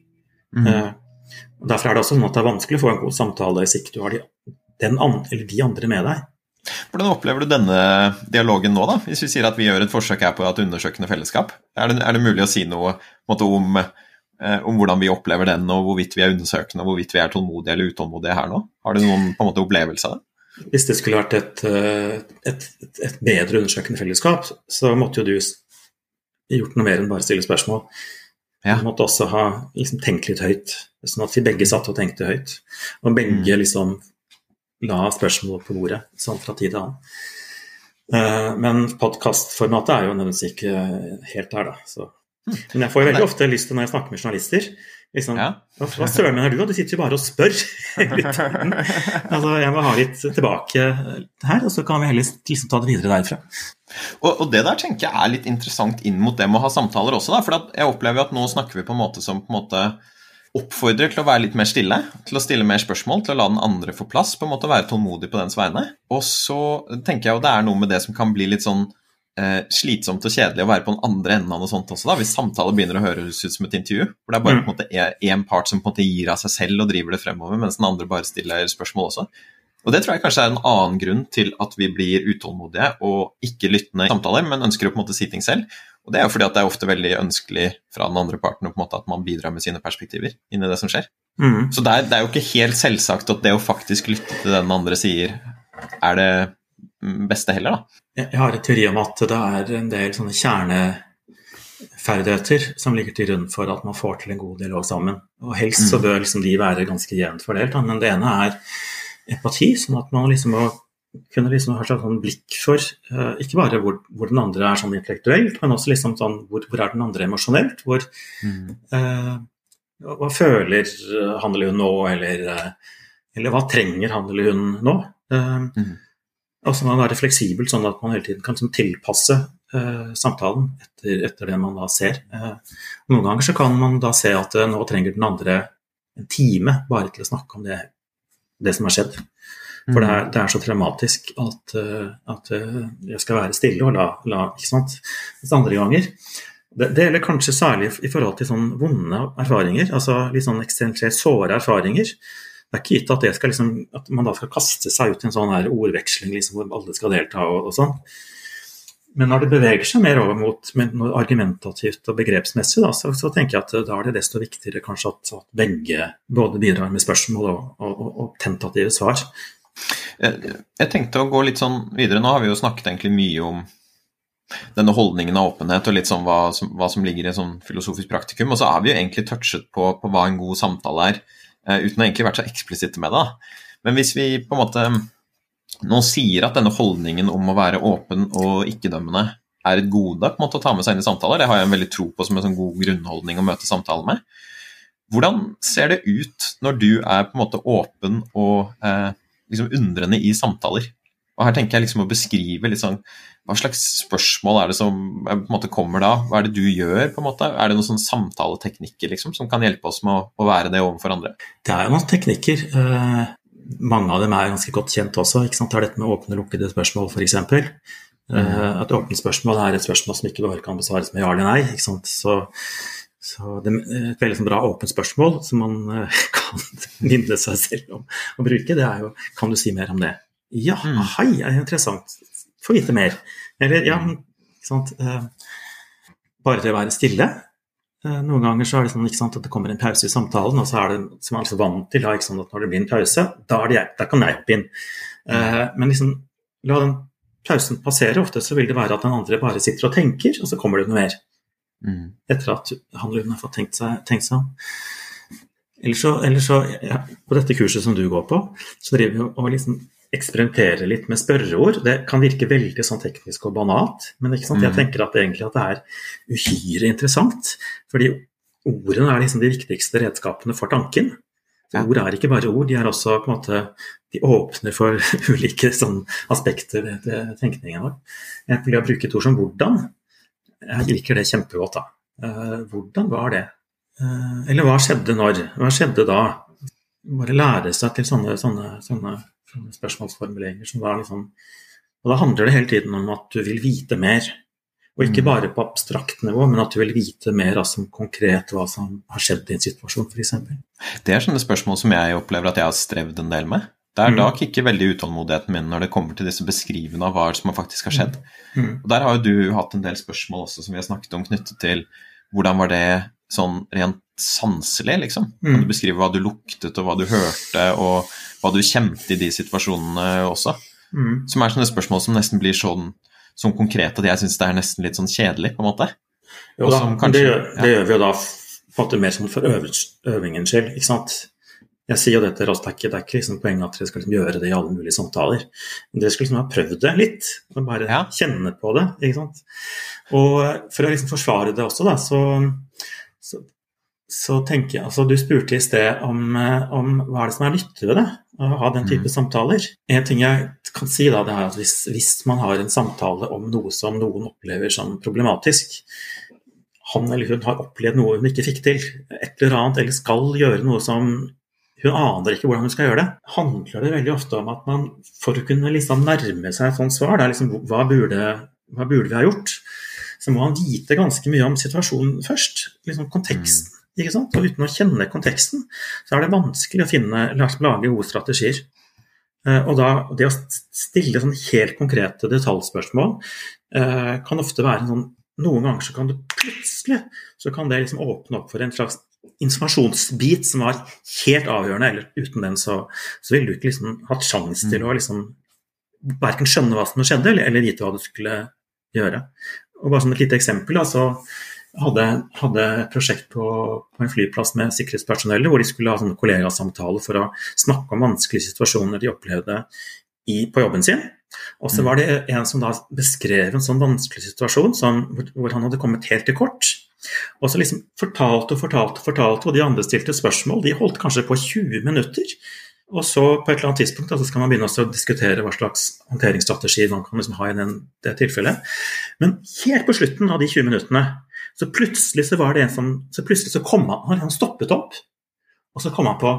Mm. Uh, derfor er det også sånn at det er vanskelig å få en god samtale hvis ikke du har de, andre, de andre med deg. Hvordan opplever du denne dialogen nå, da? Hvis vi sier at vi gjør et forsøk her på et undersøkende fellesskap. Er det, er det mulig å si noe måte, om, om, hvordan vi opplever den, og hvorvidt vi er undersøkende, og hvorvidt vi er tålmodige eller utålmodige her nå? Har du noen på en måte, opplevelse av det? Hvis det skulle vært et, et, et, et, bedre undersøkende fellesskap, så måtte jo du gjort noe mer enn bare stille spørsmål. Ja. Du måtte også ha liksom, tenkt litt høyt, sånn at vi begge satt og tenkte høyt. Og begge mm. liksom la spørsmål på bordet sånn fra tid til annen. Uh, men podkastformatet er jo nødvendigvis ikke helt der, da. Så. [LAUGHS] Men jeg får jo veldig ofte lyst til når jeg snakker med journalister liksom, ja. Hva søren mener du, da? Du sitter jo bare og spør [LAUGHS] [LAUGHS] altså, jeg må ha litt tilbake her, og så kan vi heller liksom ta det videre derfra. Og, og, det der tenker jeg er litt interessant inn mot det med å ha samtaler også, da. For jeg opplever at nå snakker vi på en måte som på en måte oppfordrer til å være litt mer stille, til å stille mer spørsmål, til å la den andre få plass, på en måte være tålmodig på dens vegne. Og så tenker jeg jo det er noe med det som kan bli litt sånn eh, slitsomt og kjedelig å være på den andre enden av noe sånt også, da, hvis samtaler begynner å høres ut som et intervju. For det er bare mm. på én part som på en måte gir av seg selv og driver det fremover, mens den andre bare stiller spørsmål også. Og Det tror jeg kanskje er en annen grunn til at vi blir utålmodige og ikke lyttende i samtaler, men ønsker å på en måte si ting selv. Og Det er jo fordi at det er ofte veldig ønskelig fra den andre parten på en måte at man bidrar med sine perspektiver inn i det som skjer. Mm. Så det er, det er, jo ikke helt selvsagt at det å faktisk lytte til det den andre sier, er det beste heller, da. Jeg har en teori om at det er en del sånne kjerneferdigheter som ligger til grunn for at man får til en god dialog sammen. Og helst så mm. bør liksom de være ganske jevnt fordelt, men det ene er empati, sånn at man liksom må kunne liksom ha et sånn blikk for uh, ikke bare hvor, hvor, den andre er sånn intellektuelt, men også liksom sånn hvor, hvor er den andre emosjonelt? Hvor, mm. uh, hva føler han eller hun nå, eller, uh, eller hva trenger han eller hun nå? Mm. Og så må man være fleksibel, sånn at man hele tiden kan sånn, tilpasse samtalen etter, etter, det man da ser. noen ganger så kan man da se at nå trenger den andre en time bare til å snakke om det, det som har skjedd. For det er, mm. det er, så traumatisk at, eh, at, eh, jeg skal være stille og la, la ikke sant. Mens andre ganger det, det gjelder kanskje særlig i forhold til sånn vonde erfaringer, altså litt sånn ekstremt såre erfaringer. Det er ikke gitt at, skal liksom, at, man da skal kaste seg ut i en sånn her ordveksling liksom, hvor alle skal delta og, og sånn. Men når det beveger seg mer over mot argumentativt og begrepsmessig, da, så, så, tenker jeg at da er det desto viktigere kanskje at, at begge både bidrar med spørsmål og, og, og tentative svar. Jeg tenkte å gå litt sånn videre. Nå har vi jo snakket egentlig mye om denne holdningen av åpenhet og litt sånn hva som, hva som ligger i sånn filosofisk praktikum. Og så har vi jo egentlig touchet på, på hva en god samtale er, uten å egentlig vært så eksplisitte med det. Men hvis vi på en måte nå sier at denne holdningen om å være åpen og ikke-dømmende er et gode på en måte å ta med seg inn i samtaler, det har jeg en veldig tro på som en sånn god grunnholdning å møte samtalen med. Hvordan ser det ut når du er på en måte åpen og eh, liksom undrende i samtaler. Og her tenker jeg liksom å beskrive litt sånn hva slags spørsmål er det som på en måte kommer da? Hva er det du gjør? på en måte? Er det noen sånne samtaleteknikker liksom, som kan hjelpe oss med å, å, være det overfor andre? Det er jo noen teknikker. Eh, mange av dem er ganske godt kjent også. ikke sant? Det er dette med åpne og lukkede spørsmål, f.eks. Mm. Eh, et åpent spørsmål er et spørsmål som ikke bare kan besvares med ja eller nei. ikke sant? Så så det er Et veldig sånn bra åpent spørsmål som man eh, [LAUGHS] kan minne seg selv om å bruke, det er jo Kan du si mer om det? Ja, mm. hei, er interessant. Få vite mer. Eller ja, ikke sant. Eh, bare til å være stille. Eh, noen ganger så er det sånn sant, at det kommer en pause i samtalen, og så er det som man er så vant til ikke sant, at når det blir en pause, da, det jeg, da kan jeg hoppe inn. Men liksom, la den pausen passere. Ofte så vil det være at den andre bare sitter og tenker, og så kommer det noe mer. Mm. Etter at han eller hun har fått tenkt seg, tenkt seg om. Eller så, eller så ja, På dette kurset som du går på, så driver vi og liksom eksperimenterer litt med spørreord. Det kan virke veldig sånn teknisk og banalt, men sant? jeg mm. tenker at egentlig at det er uhyre interessant. Fordi ordene er liksom de viktigste redskapene for tanken. Ja. Ord er ikke bare ord, de er også på en måte de åpner for [LAUGHS] ulike sånn, aspekter ved tenkningen vår. Jeg vil bruke et ord som 'hvordan'. Jeg liker det kjempegodt, da. Eh, hvordan var det? Eh, eller hva skjedde når? Hva skjedde da? bare lære seg til sånne, sånne, sånne spørsmålsformuleringer som da liksom Og da handler det hele tiden om at du vil vite mer. Og ikke Mm. bare på abstrakt nivå, men at du vil vite mer altså, konkret hva som har skjedd i en situasjon, f.eks. Det er sånne spørsmål som jeg opplever at jeg har strevd en del med. Det er Mm. da kicker veldig utålmodigheten min når det kommer til disse beskrivende av hva som faktisk har skjedd. Mm. Og Der har jo du hatt en del spørsmål også som vi har snakket om knyttet til hvordan var det sånn rent sanselig, liksom? Kan Mm. du beskrive hva du luktet og hva du hørte, og hva du kjente i de situasjonene også? Mm. Som er sånne spørsmål som nesten blir sånn sånn konkret at jeg syns det er nesten litt sånn kjedelig, på en måte. Jo da, kanskje- det, gjør, det gjør vi jo da på en mer sånn for øvingens skyld, ikke sant. Jeg sier jo det til Rostacket, det er ikke liksom poenget at dere skal liksom gjøre det i alle mulige samtaler. Men dere skal liksom ha prøvd det litt, og bare Ja. kjenne på det. ikke sant? Og for å liksom forsvare det også, da, så, så, så tenker jeg altså Du spurte i sted om, eh, om hva er det som er nyttig ved det, å ha den type samtaler. En ting jeg kan si, da, det er at hvis, hvis man har en samtale om noe som noen opplever som problematisk, han eller hun har opplevd noe hun ikke fikk til, et eller annet, eller skal gjøre noe som hun aner ikke hvordan hun skal gjøre det, handler det veldig ofte om at man for å kunne liksom nærme seg et sånt svar, det er liksom hva burde, hva burde vi ha gjort, så må han vite ganske mye om situasjonen først. liksom Konteksten. Ikke sant? Og uten å kjenne konteksten, så er det vanskelig å finne, lage gode strategier. Eh, Og da, det å stille sånn helt konkrete detaljspørsmål eh, kan ofte være en sånn Noen ganger så kan det plutselig så kan det liksom åpne opp for en slags informasjonsbit som var helt avgjørende, eller uten den så, så ville du ikke liksom hatt sjanse til å liksom verken skjønne hva som skjedde, eller, eller vite hva du skulle gjøre. Og bare som et lite eksempel, da, så hadde hadde et prosjekt på, på en flyplass med sikkerhetspersonellet, hvor de skulle ha sånne kollegasamtaler for å snakke om vanskelige situasjoner de opplevde i, på jobben sin. Og så var det en som da beskrev en sånn vanskelig situasjon som, hvor, han hadde kommet helt til kort. Og så liksom fortalte og fortalte og fortalte, og de andre stilte spørsmål. De holdt kanskje på 20 minutter. Og så på et eller annet tidspunkt altså skal man begynne å diskutere hva slags håndteringsstrategi man kan liksom ha i den, det tilfellet. Men helt på slutten av de 20 minuttene, så plutselig så var det en som så plutselig så kom han, han stoppet opp, og så kom han på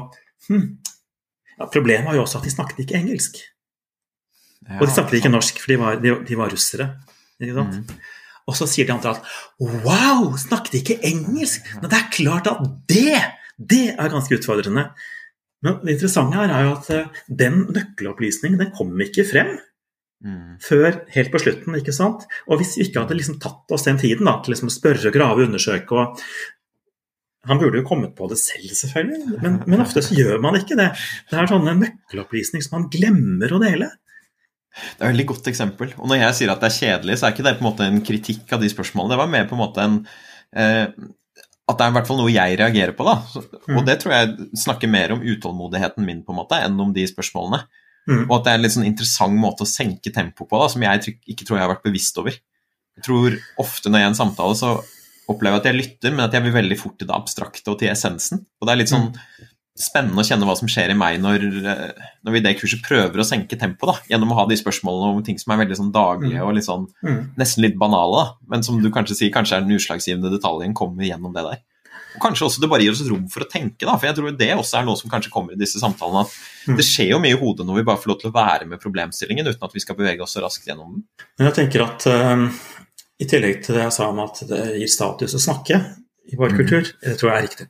hm, ja, Problemet var jo også at de snakket ikke engelsk. Ja, Og de snakket ikke norsk, for de var, de, de var russere. Mm. Og så sier de andre at wow, snakket ikke engelsk? Men det er klart at det, det er ganske utfordrende. Men det interessante her er jo at eh, den nøkkelopplysningen den kom ikke frem Mm. før helt på slutten. ikke sant? Og hvis vi ikke hadde liksom tatt oss den tiden da, til liksom å spørre, grave, undersøke og Han burde jo kommet på det selv, selvfølgelig, men, men ofte så gjør man ikke det. Det er sånne nøkkelopplysninger som man glemmer å dele. Det er et veldig godt eksempel. Og når jeg sier at det er kjedelig, så er ikke det på en måte en kritikk av de spørsmålene. Det var mer på en måte en eh, At det er i hvert fall noe jeg reagerer på, da. Så, Mm. Og det tror jeg snakker mer om utålmodigheten min, på en måte, enn om de spørsmålene. Mm. Og at det er en litt sånn interessant måte å senke tempoet på, da, som jeg ikke tror jeg har vært bevisst over. Jeg tror ofte når jeg er i en samtale, så opplever jeg at jeg lytter, men at jeg vil veldig fort til det abstrakte og til essensen. Og det er litt sånn spennende å kjenne hva som skjer i meg når, eh, når vi i det kurset prøver å senke tempoet, da, gjennom å ha de spørsmålene om ting som er veldig sånn daglige og litt sånn, Mm. nesten litt banale, da. men som du kanskje sier kanskje er den utslagsgivende detaljen kommer gjennom det der. Og Kanskje også det bare gir oss rom for å tenke, da, for jeg tror det også er noe som kanskje kommer i disse samtalene. at Mm. Det skjer jo mye i hodet når vi bare får lov til å være med problemstillingen uten at vi skal bevege oss så raskt gjennom den. Men jeg tenker at eh, i tillegg til det jeg sa om at det gir status å snakke i vår Mhm. kultur, det tror jeg er riktig.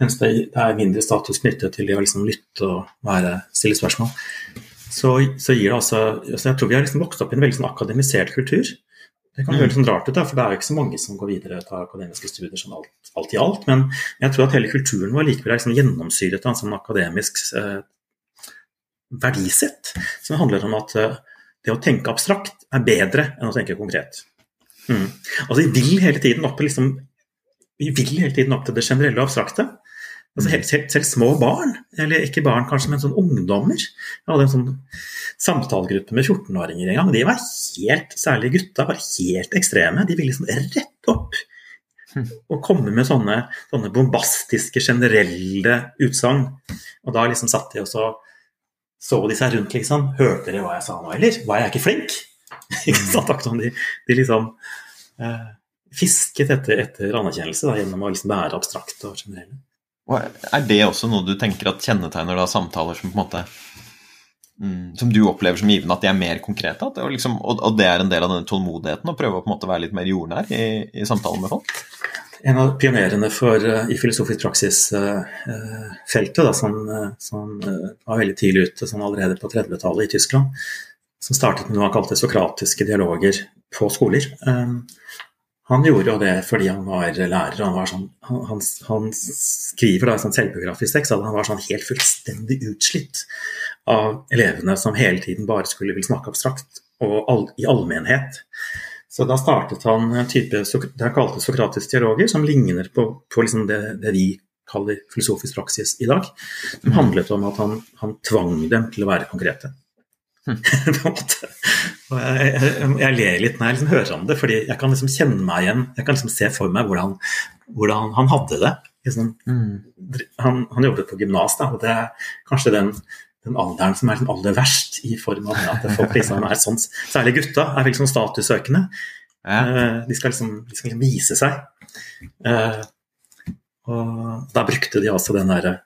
Mens det, det er mindre status knyttet til det å liksom lytte og være, stille spørsmål. Så, så gir det altså altså Jeg tror vi har liksom vokst opp i en veldig sånn akademisert kultur. Det kan Mhm. høres sånn rart ut, da, for det er jo ikke så mange som går videre og tar akademiske studier sånn alt, alt i alt. Men jeg tror at hele kulturen vår likevel er liksom gjennomsyret av en sånn akademisk eh, verdisett, som handler om at eh, det å tenke abstrakt er bedre enn å tenke konkret. Mm. Altså, vi vil hele tiden opp liksom, vi vil hele tiden opp til det generelle og abstrakte. Altså, helt, helt, selv små barn, eller ikke barn kanskje, men sånn ungdommer. Jeg hadde en sånn samtalegruppe med 14-åringer en gang. De var helt, særlig gutta, var helt ekstreme. De ville liksom rett opp og komme med sånne, sånne bombastiske, generelle utsagn. Og da liksom satt de og så så de seg rundt, liksom. Hørte dere hva jeg sa nå, eller? Var jeg ikke flink? [LAUGHS] ikke sant? Akkurat som de, de liksom eh, fisket etter, etter anerkjennelse da, gjennom å liksom være abstrakt og generelle. Og Er det også noe du tenker at kjennetegner da samtaler som på en måte mm, som du opplever som givende, at de er mer konkrete? Det er liksom, og, og, det er en del av denne tålmodigheten å prøve å på en måte være litt mer jordnær i, i samtalen med folk? En av pionerene for, uh, i filosofisk praksis-feltet, uh, som, uh, som var veldig tidlig ute, som allerede på 30-tallet i Tyskland, som startet med noe han kalte sokratiske dialoger på skoler. Um, han gjorde jo det fordi han var lærer. Han, var sånn, han, han, skriver da sånn selvbiografisk tekst at han var sånn helt fullstendig utslitt av elevene som hele tiden bare skulle vil snakke abstrakt og all, i allmennhet. Så da startet han en type det han kalte sokratiske dialoger, som ligner på, på liksom det, det, vi kaller filosofisk praksis i dag. Som handlet om at han, han tvang dem til å være konkrete. [LAUGHS] på en måte. Jeg, jeg, jeg, ler litt når jeg liksom hører om det, fordi jeg kan liksom kjenne meg igjen. Jeg kan liksom se for meg hvordan, hvordan han hadde det. Liksom, mm. han, han, jobbet på gymnas, og det er kanskje den, den alderen som er liksom aller verst, i form av at folk liksom er sånn Særlig gutta er sånn statussøkende. Ja. Uh, de, skal liksom, de skal liksom vise seg. Uh, og da brukte de altså den derre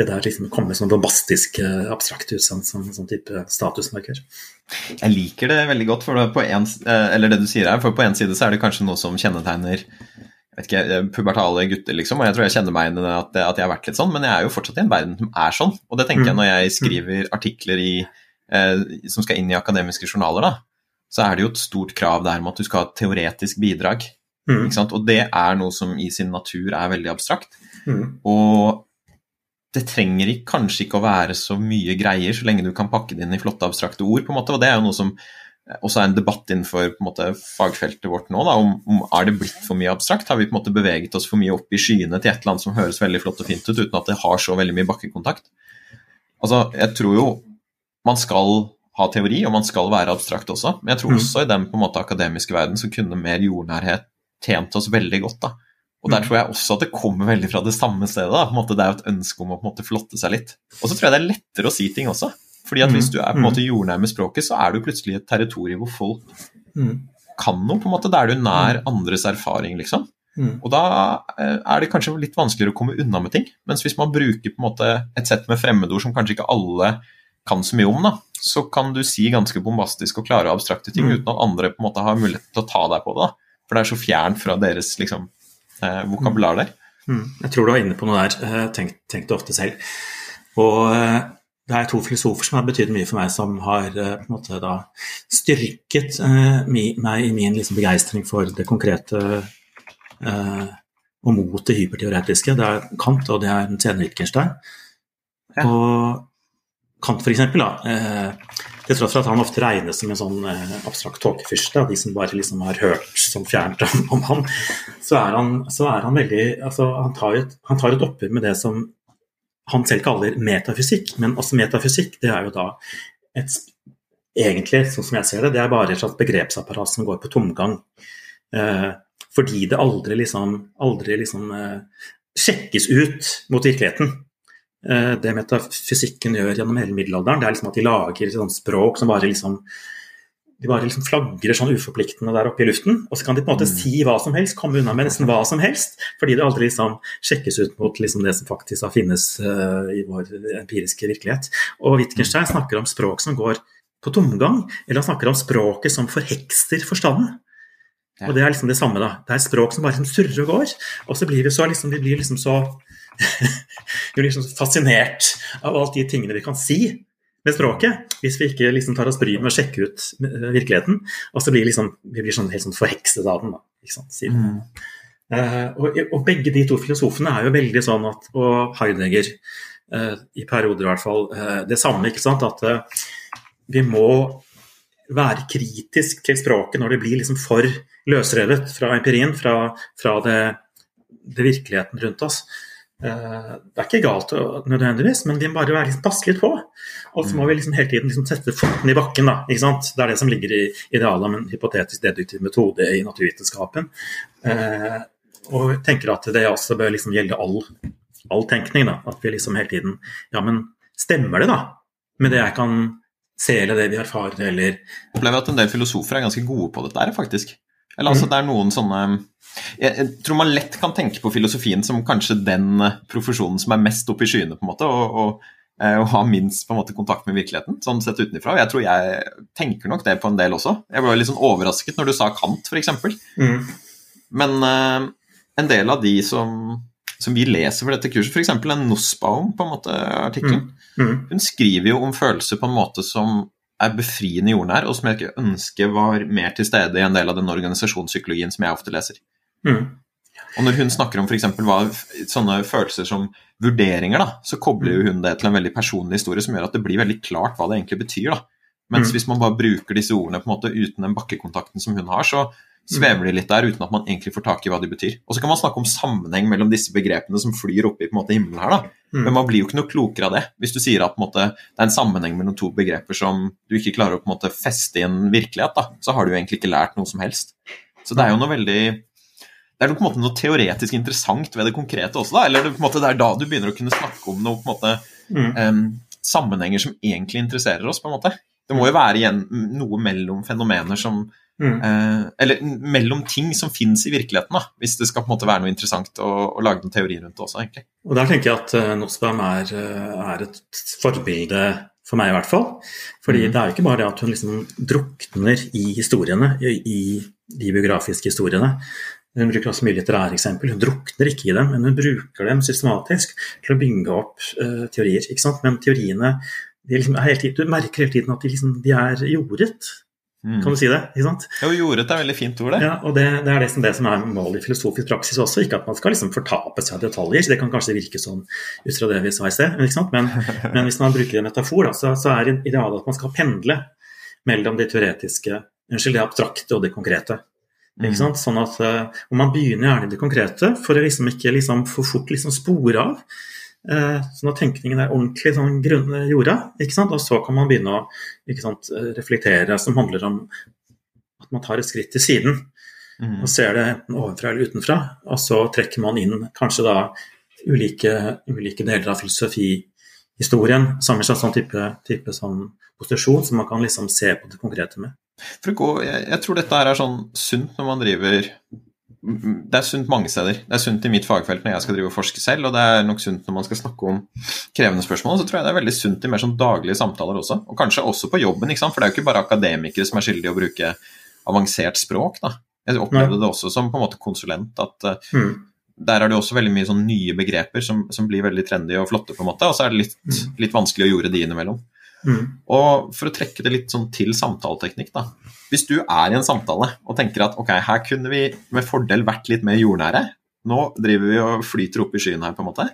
det der liksom kommer som bombastisk eh, abstrakt ut som, som, som type statusmarkør. Jeg liker det veldig godt, for det, på en, eh, eller det du sier her, for på én side så er det kanskje noe som kjennetegner vet ikke, eh, pubertale gutter, liksom, og jeg tror jeg kjenner meg inn i at, at, jeg har vært litt sånn, men jeg er jo fortsatt i en verden som er sånn. Og det tenker mm. jeg når jeg skriver artikler i, eh, som skal inn i akademiske journaler, da, så er det jo et stort krav der om at du skal ha et teoretisk bidrag. Mm. Og det er noe som i sin natur er veldig abstrakt. Mm. Og det trenger kanskje ikke å være så mye greier, så lenge du kan pakke det inn i flotte, abstrakte ord. på en måte, og Det er jo noe som også er en debatt innenfor på en måte, fagfeltet vårt nå. Da, om, om Er det blitt for mye abstrakt? Har vi på en måte beveget oss for mye opp i skyene til et eller annet som høres veldig flott og fint ut, uten at det har så veldig mye bakkekontakt? Altså, Jeg tror jo man skal ha teori, og man skal være abstrakt også, men jeg tror mm. også i den på en måte akademiske verden så kunne mer jordnærhet tjent oss veldig godt. da. Og der mm. tror jeg også at det kommer veldig fra det samme stedet. Da. Måte, det er jo et ønske om å måte, flotte seg litt. Og så tror jeg det er lettere å si ting også. Fordi at hvis mm. du er på en måte mm. jordnær med språket, så er du plutselig i et territorium hvor folk kan noe, på en måte. Da er du nær andres erfaring, liksom. Og da eh, er det kanskje litt vanskeligere å komme unna med ting. Mens hvis man bruker på en måte et sett med fremmedord som kanskje ikke alle kan så mye om, da, så kan du si ganske bombastisk og klare og abstrakte ting uten at andre på en måte har mulighet til å ta deg på det. Da. For det er så fjernt fra deres liksom, eh, vokabular der. Mm. Jeg tror du var inne på noe der. Eh, tenk, tenk det ofte selv. Og eh, det er to filosofer som har betydd mye for meg, som har eh, på en måte da styrket eh, meg i min liksom, begeistring for det konkrete eh, og mot det hyperteoretiske. Det er Kant, og det er den senere Wittgenstein. Ja. Og Kant, for eksempel, da, til tross for at han ofte regnes som en sånn eh, abstrakt tåkefyrste av de som bare liksom har hørt som fjernt om, han, så er han, så er han veldig altså, han, tar et, han tar et oppgjør med det som han selv kaller metafysikk, men også metafysikk det er jo da et egentlig, sånn som jeg ser det, det er bare et slags begrepsapparat som går på tomgang. Eh, fordi det aldri liksom, aldri liksom eh, sjekkes ut mot virkeligheten. Eh, det metafysikken gjør gjennom hele middelalderen, det er liksom at de lager sånn språk som bare liksom de bare liksom flagrer sånn uforpliktende der oppe i luften. Og så kan de på en måte mm. si hva som helst, komme unna med nesten hva som helst, fordi det aldri liksom sjekkes ut mot liksom det som faktisk da finnes uh, i vår empiriske virkelighet. Og Wittgenstein mm. snakker om språk som går på tomgang, eller han snakker om språket som forhekster forstanden. Ja. Og det er liksom det samme, da. Det er språk som bare liksom surrer og går. Og så blir vi så liksom, vi blir liksom så [LAUGHS] blir liksom fascinert av alt de tingene vi kan si med språket, hvis vi ikke liksom tar oss bryet med å sjekke ut eh, virkeligheten. Og så blir liksom, vi blir sånn, helt sånn forhekset av den. Da, mm. uh, og, og, begge de to filosofene er jo veldig sånn at Og Heidegger, uh, i perioder i hvert fall, uh, det samme. ikke sant, At vi må være kritisk til språket når det blir liksom for løsrevet fra empirien, fra, fra det, det virkeligheten rundt oss. Eh, det er ikke galt nødvendigvis, men vi må bare liksom passe litt på. Og så må vi liksom hele tiden liksom sette foten i bakken. Da? Det er det som ligger i idealet om en hypotetisk deduktiv metode i naturvitenskapen. Eh, og jeg tenker at det også bør liksom gjelde all, all tenkning. Da. At vi liksom hele tiden Ja, men stemmer det, da? Med det jeg kan se eller det vi erfarer, eller Jeg opplever at en del filosofer er ganske gode på dette faktisk. Eller altså, det er noen sånne jeg, tror man lett kan tenke på filosofien som kanskje den profesjonen som er mest oppe i skyene, på en måte, og, og, eh, og har minst på en måte kontakt med virkeligheten, sånn sett utenfra. Jeg tror jeg tenker nok det på en del også. Jeg ble litt sånn overrasket når du sa Kant, f.eks. Mm. Men uh, en del av de som, som vi leser for dette kurset, f.eks. en Nussbaum, på en måte, artikkelen, mm. mm. hun skriver jo om følelser på en måte som er befriende jordnær, og som jeg ikke ønsker var mer til stede i en del av den organisasjonspsykologien som jeg ofte leser. Mm. Og når hun snakker om f.eks. sånne følelser som vurderinger, da, så kobler jo hun det til en veldig personlig historie som gjør at det blir veldig klart hva det egentlig betyr. da. Mens mm. hvis man bare bruker disse ordene på en måte uten den bakkekontakten som hun har, så svever de litt der uten at man egentlig får tak i hva de betyr. Og så kan man snakke om sammenheng mellom disse begrepene som flyr oppe i på en måte, himmelen her. da. Mm. Men man blir jo ikke noe klokere av det hvis du sier at på en måte, det er en sammenheng mellom to begreper som du ikke klarer å på en måte feste i en virkelighet. da. Så har du jo egentlig ikke lært noe som helst. Så det er jo noe veldig det er måte noe teoretisk interessant ved det konkrete også, da? Eller det, måte, det er da du begynner å kunne snakke om noe, måte, mm. um, sammenhenger som egentlig interesserer oss, på en måte. Det må jo være igjen noe mellom fenomener som mm. uh, Eller mellom ting som fins i virkeligheten, da, hvis det skal på en måte være noe interessant å, å lage noen teori rundt det også, egentlig. Og der tenker jeg at uh, Nussbaum er, uh, er et forbilde for meg i hvert fall. Fordi mm. det er jo ikke bare det at hun liksom drukner i historiene, i, i de biografiske historiene. Hun bruker også mye litterære eksempel. Hun drukner ikke i dem, men hun bruker dem systematisk til å bygge opp uh, teorier. ikke sant? Men teoriene liksom tiden, Du merker hele tiden at de, liksom, de er jordet. Mm. Kan du si det? ikke sant? Jo, jordet er veldig fint ord, det. Ja, og det, det er liksom det som er målet i filosofisk praksis også. Ikke at man skal liksom fortape seg detaljer, så det kan kanskje virke sånn ut fra det vi sa i sted. Men, [LAUGHS] men hvis man bruker en metafor, da, så, så er idealet at man skal pendle mellom de teoretiske, unnskyld, det abstrakte og det konkrete. Sånn at og man begynner gjerne i det konkrete for å liksom ikke liksom for fort liksom spore av. Uh, sånn at tenkningen er ordentlig sånn grunn, jorda, ikke sant? og så kan man begynne å sant, eh, reflektere, som handler om at man tar et skritt til siden mm. og ser det enten ovenfra eller utenfra. Og så trekker man inn kanskje da ulike, ulike deler av filosofihistorien Samme slags sånn type, type sånn posisjon som man kan liksom se på det konkrete med. Gå, jeg, jeg, tror dette er sånn sunt når man driver Det er sunt mange steder. Det er sunt i mitt fagfelt når jeg skal drive og forske selv, og det er nok sunt når man skal snakke om krevende spørsmål. Så tror jeg det er veldig sunt i mer sånn daglige samtaler også, og kanskje også på jobben. For det er jo ikke bare akademikere som er skyldige i å bruke avansert språk. da. Jeg opplevde det også som på en måte konsulent at uh, mm. der er det også veldig mye sånn nye begreper som, som, blir veldig trendy og flotte, på en måte, og så er det litt, mm. litt vanskelig å gjøre de innimellom. Mm. Og for å trekke det litt sånn til samtaleteknikk, da. Hvis du er i en samtale og tenker at ok, her kunne vi med fordel vært litt mer jordnære, nå driver vi og flyter opp i skyen her, på en måte.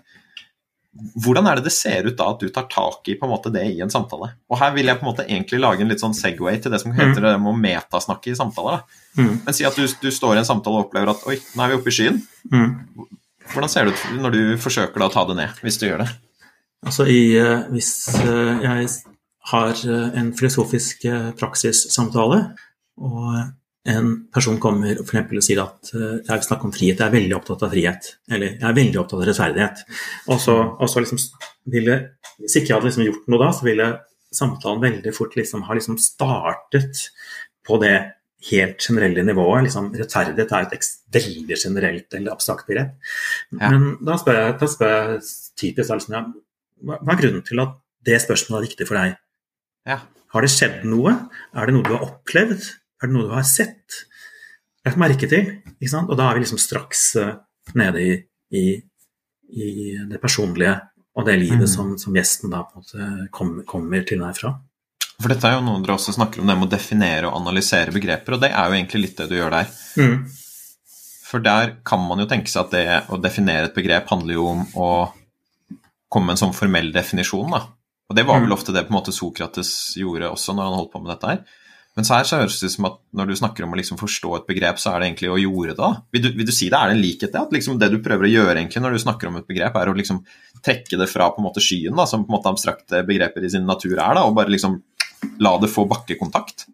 Hvordan er det det ser ut da at du tar tak i på en måte det i en samtale? Og her vil jeg på en måte egentlig lage en litt sånn Segway til det som heter mm. det med å metasnakke i samtaler. da. Mm. Men si at du, du, står i en samtale og opplever at oi, nå er vi oppe i skyen. Mm. Hvordan ser det ut når du forsøker da å ta det ned, hvis du gjør det? Altså i, uh, Hvis uh, jeg har eh, en filosofisk eh, praksissamtale, og en person kommer og for og sier at eh, jeg vil snakke om frihet, jeg er veldig opptatt av frihet. Eller jeg er veldig opptatt av rettferdighet. Og så, og så liksom ville, Hvis ikke jeg hadde liksom gjort noe da, så ville samtalen veldig fort liksom ha liksom startet på det helt generelle nivået. Liksom, rettferdighet er et veldig generelt eller abstrakt begrep. Ja. Men da spør jeg, da spør jeg typisk liksom, ja, hva er grunnen til at det spørsmålet er viktig for deg? Ja. Har det skjedd noe? Er det noe du har opplevd? Er det noe du har sett? Lagt merke til? Ikke sant? Og da er vi liksom straks uh, nede i, i, i, det personlige og det livet mm. som, som, gjesten da på en måte kommer, kommer til deg fra. For dette er jo noe dere også snakker om, det med å definere og analysere begreper, og det er jo egentlig litt det du gjør der. Mm. For der kan man jo tenke seg at det å definere et begrep handler jo om å komme med en sånn formell definisjon, da. Og det var vel mm. ofte det på en måte Sokrates gjorde også når han holdt på med dette her. Men så her så høres det ut som at når du snakker om å liksom forstå et begrep, så er det egentlig å gjøre det. Vil du, vil du si det? Er det en likhet det? At liksom det du prøver å gjøre egentlig når du snakker om et begrep, er å liksom trekke det fra på en måte skyen, da, som på en måte abstrakte begreper i sin natur er, da, og bare liksom la det få bakkekontakt?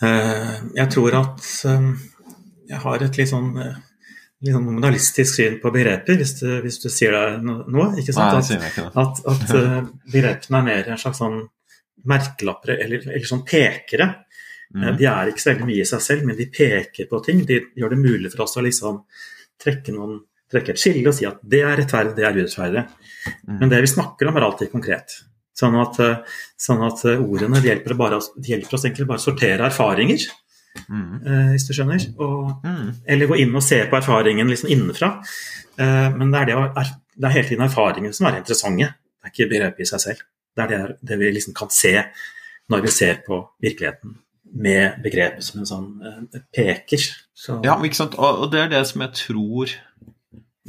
Eh, jeg tror at eh, jeg har et litt sånn eh, litt sånn nominalistisk syn på begreper, hvis du, hvis du sier det nå. ikke sant? Nei, at, at, at [LAUGHS] uh, begrepene er mer en slags sånn merkelapper eller, eller, sånn pekere Mm. De er ikke så veldig mye i seg selv, men de peker på ting. De gjør det mulig for oss å liksom trekke, noen, trekke et skille og si at det er rettferdig, det er urettferdig. Mm. Men det vi snakker om, er alltid konkret. Sånn at, sånn at ordene de hjelper, bare, de hjelper, oss egentlig bare å sortere erfaringer. Mm. Eh, hvis du skjønner. Og, mm. Eller gå inn og se på erfaringen liksom innenfra. Eh, men det er, det, det er, hele tiden erfaringen som er interessante. Det er ikke begrepet i seg selv. Det er det, det vi liksom kan se når vi ser på virkeligheten med begrepet som en sånn uh, peker. Så. Ja, ikke sant? Og, det er det som jeg tror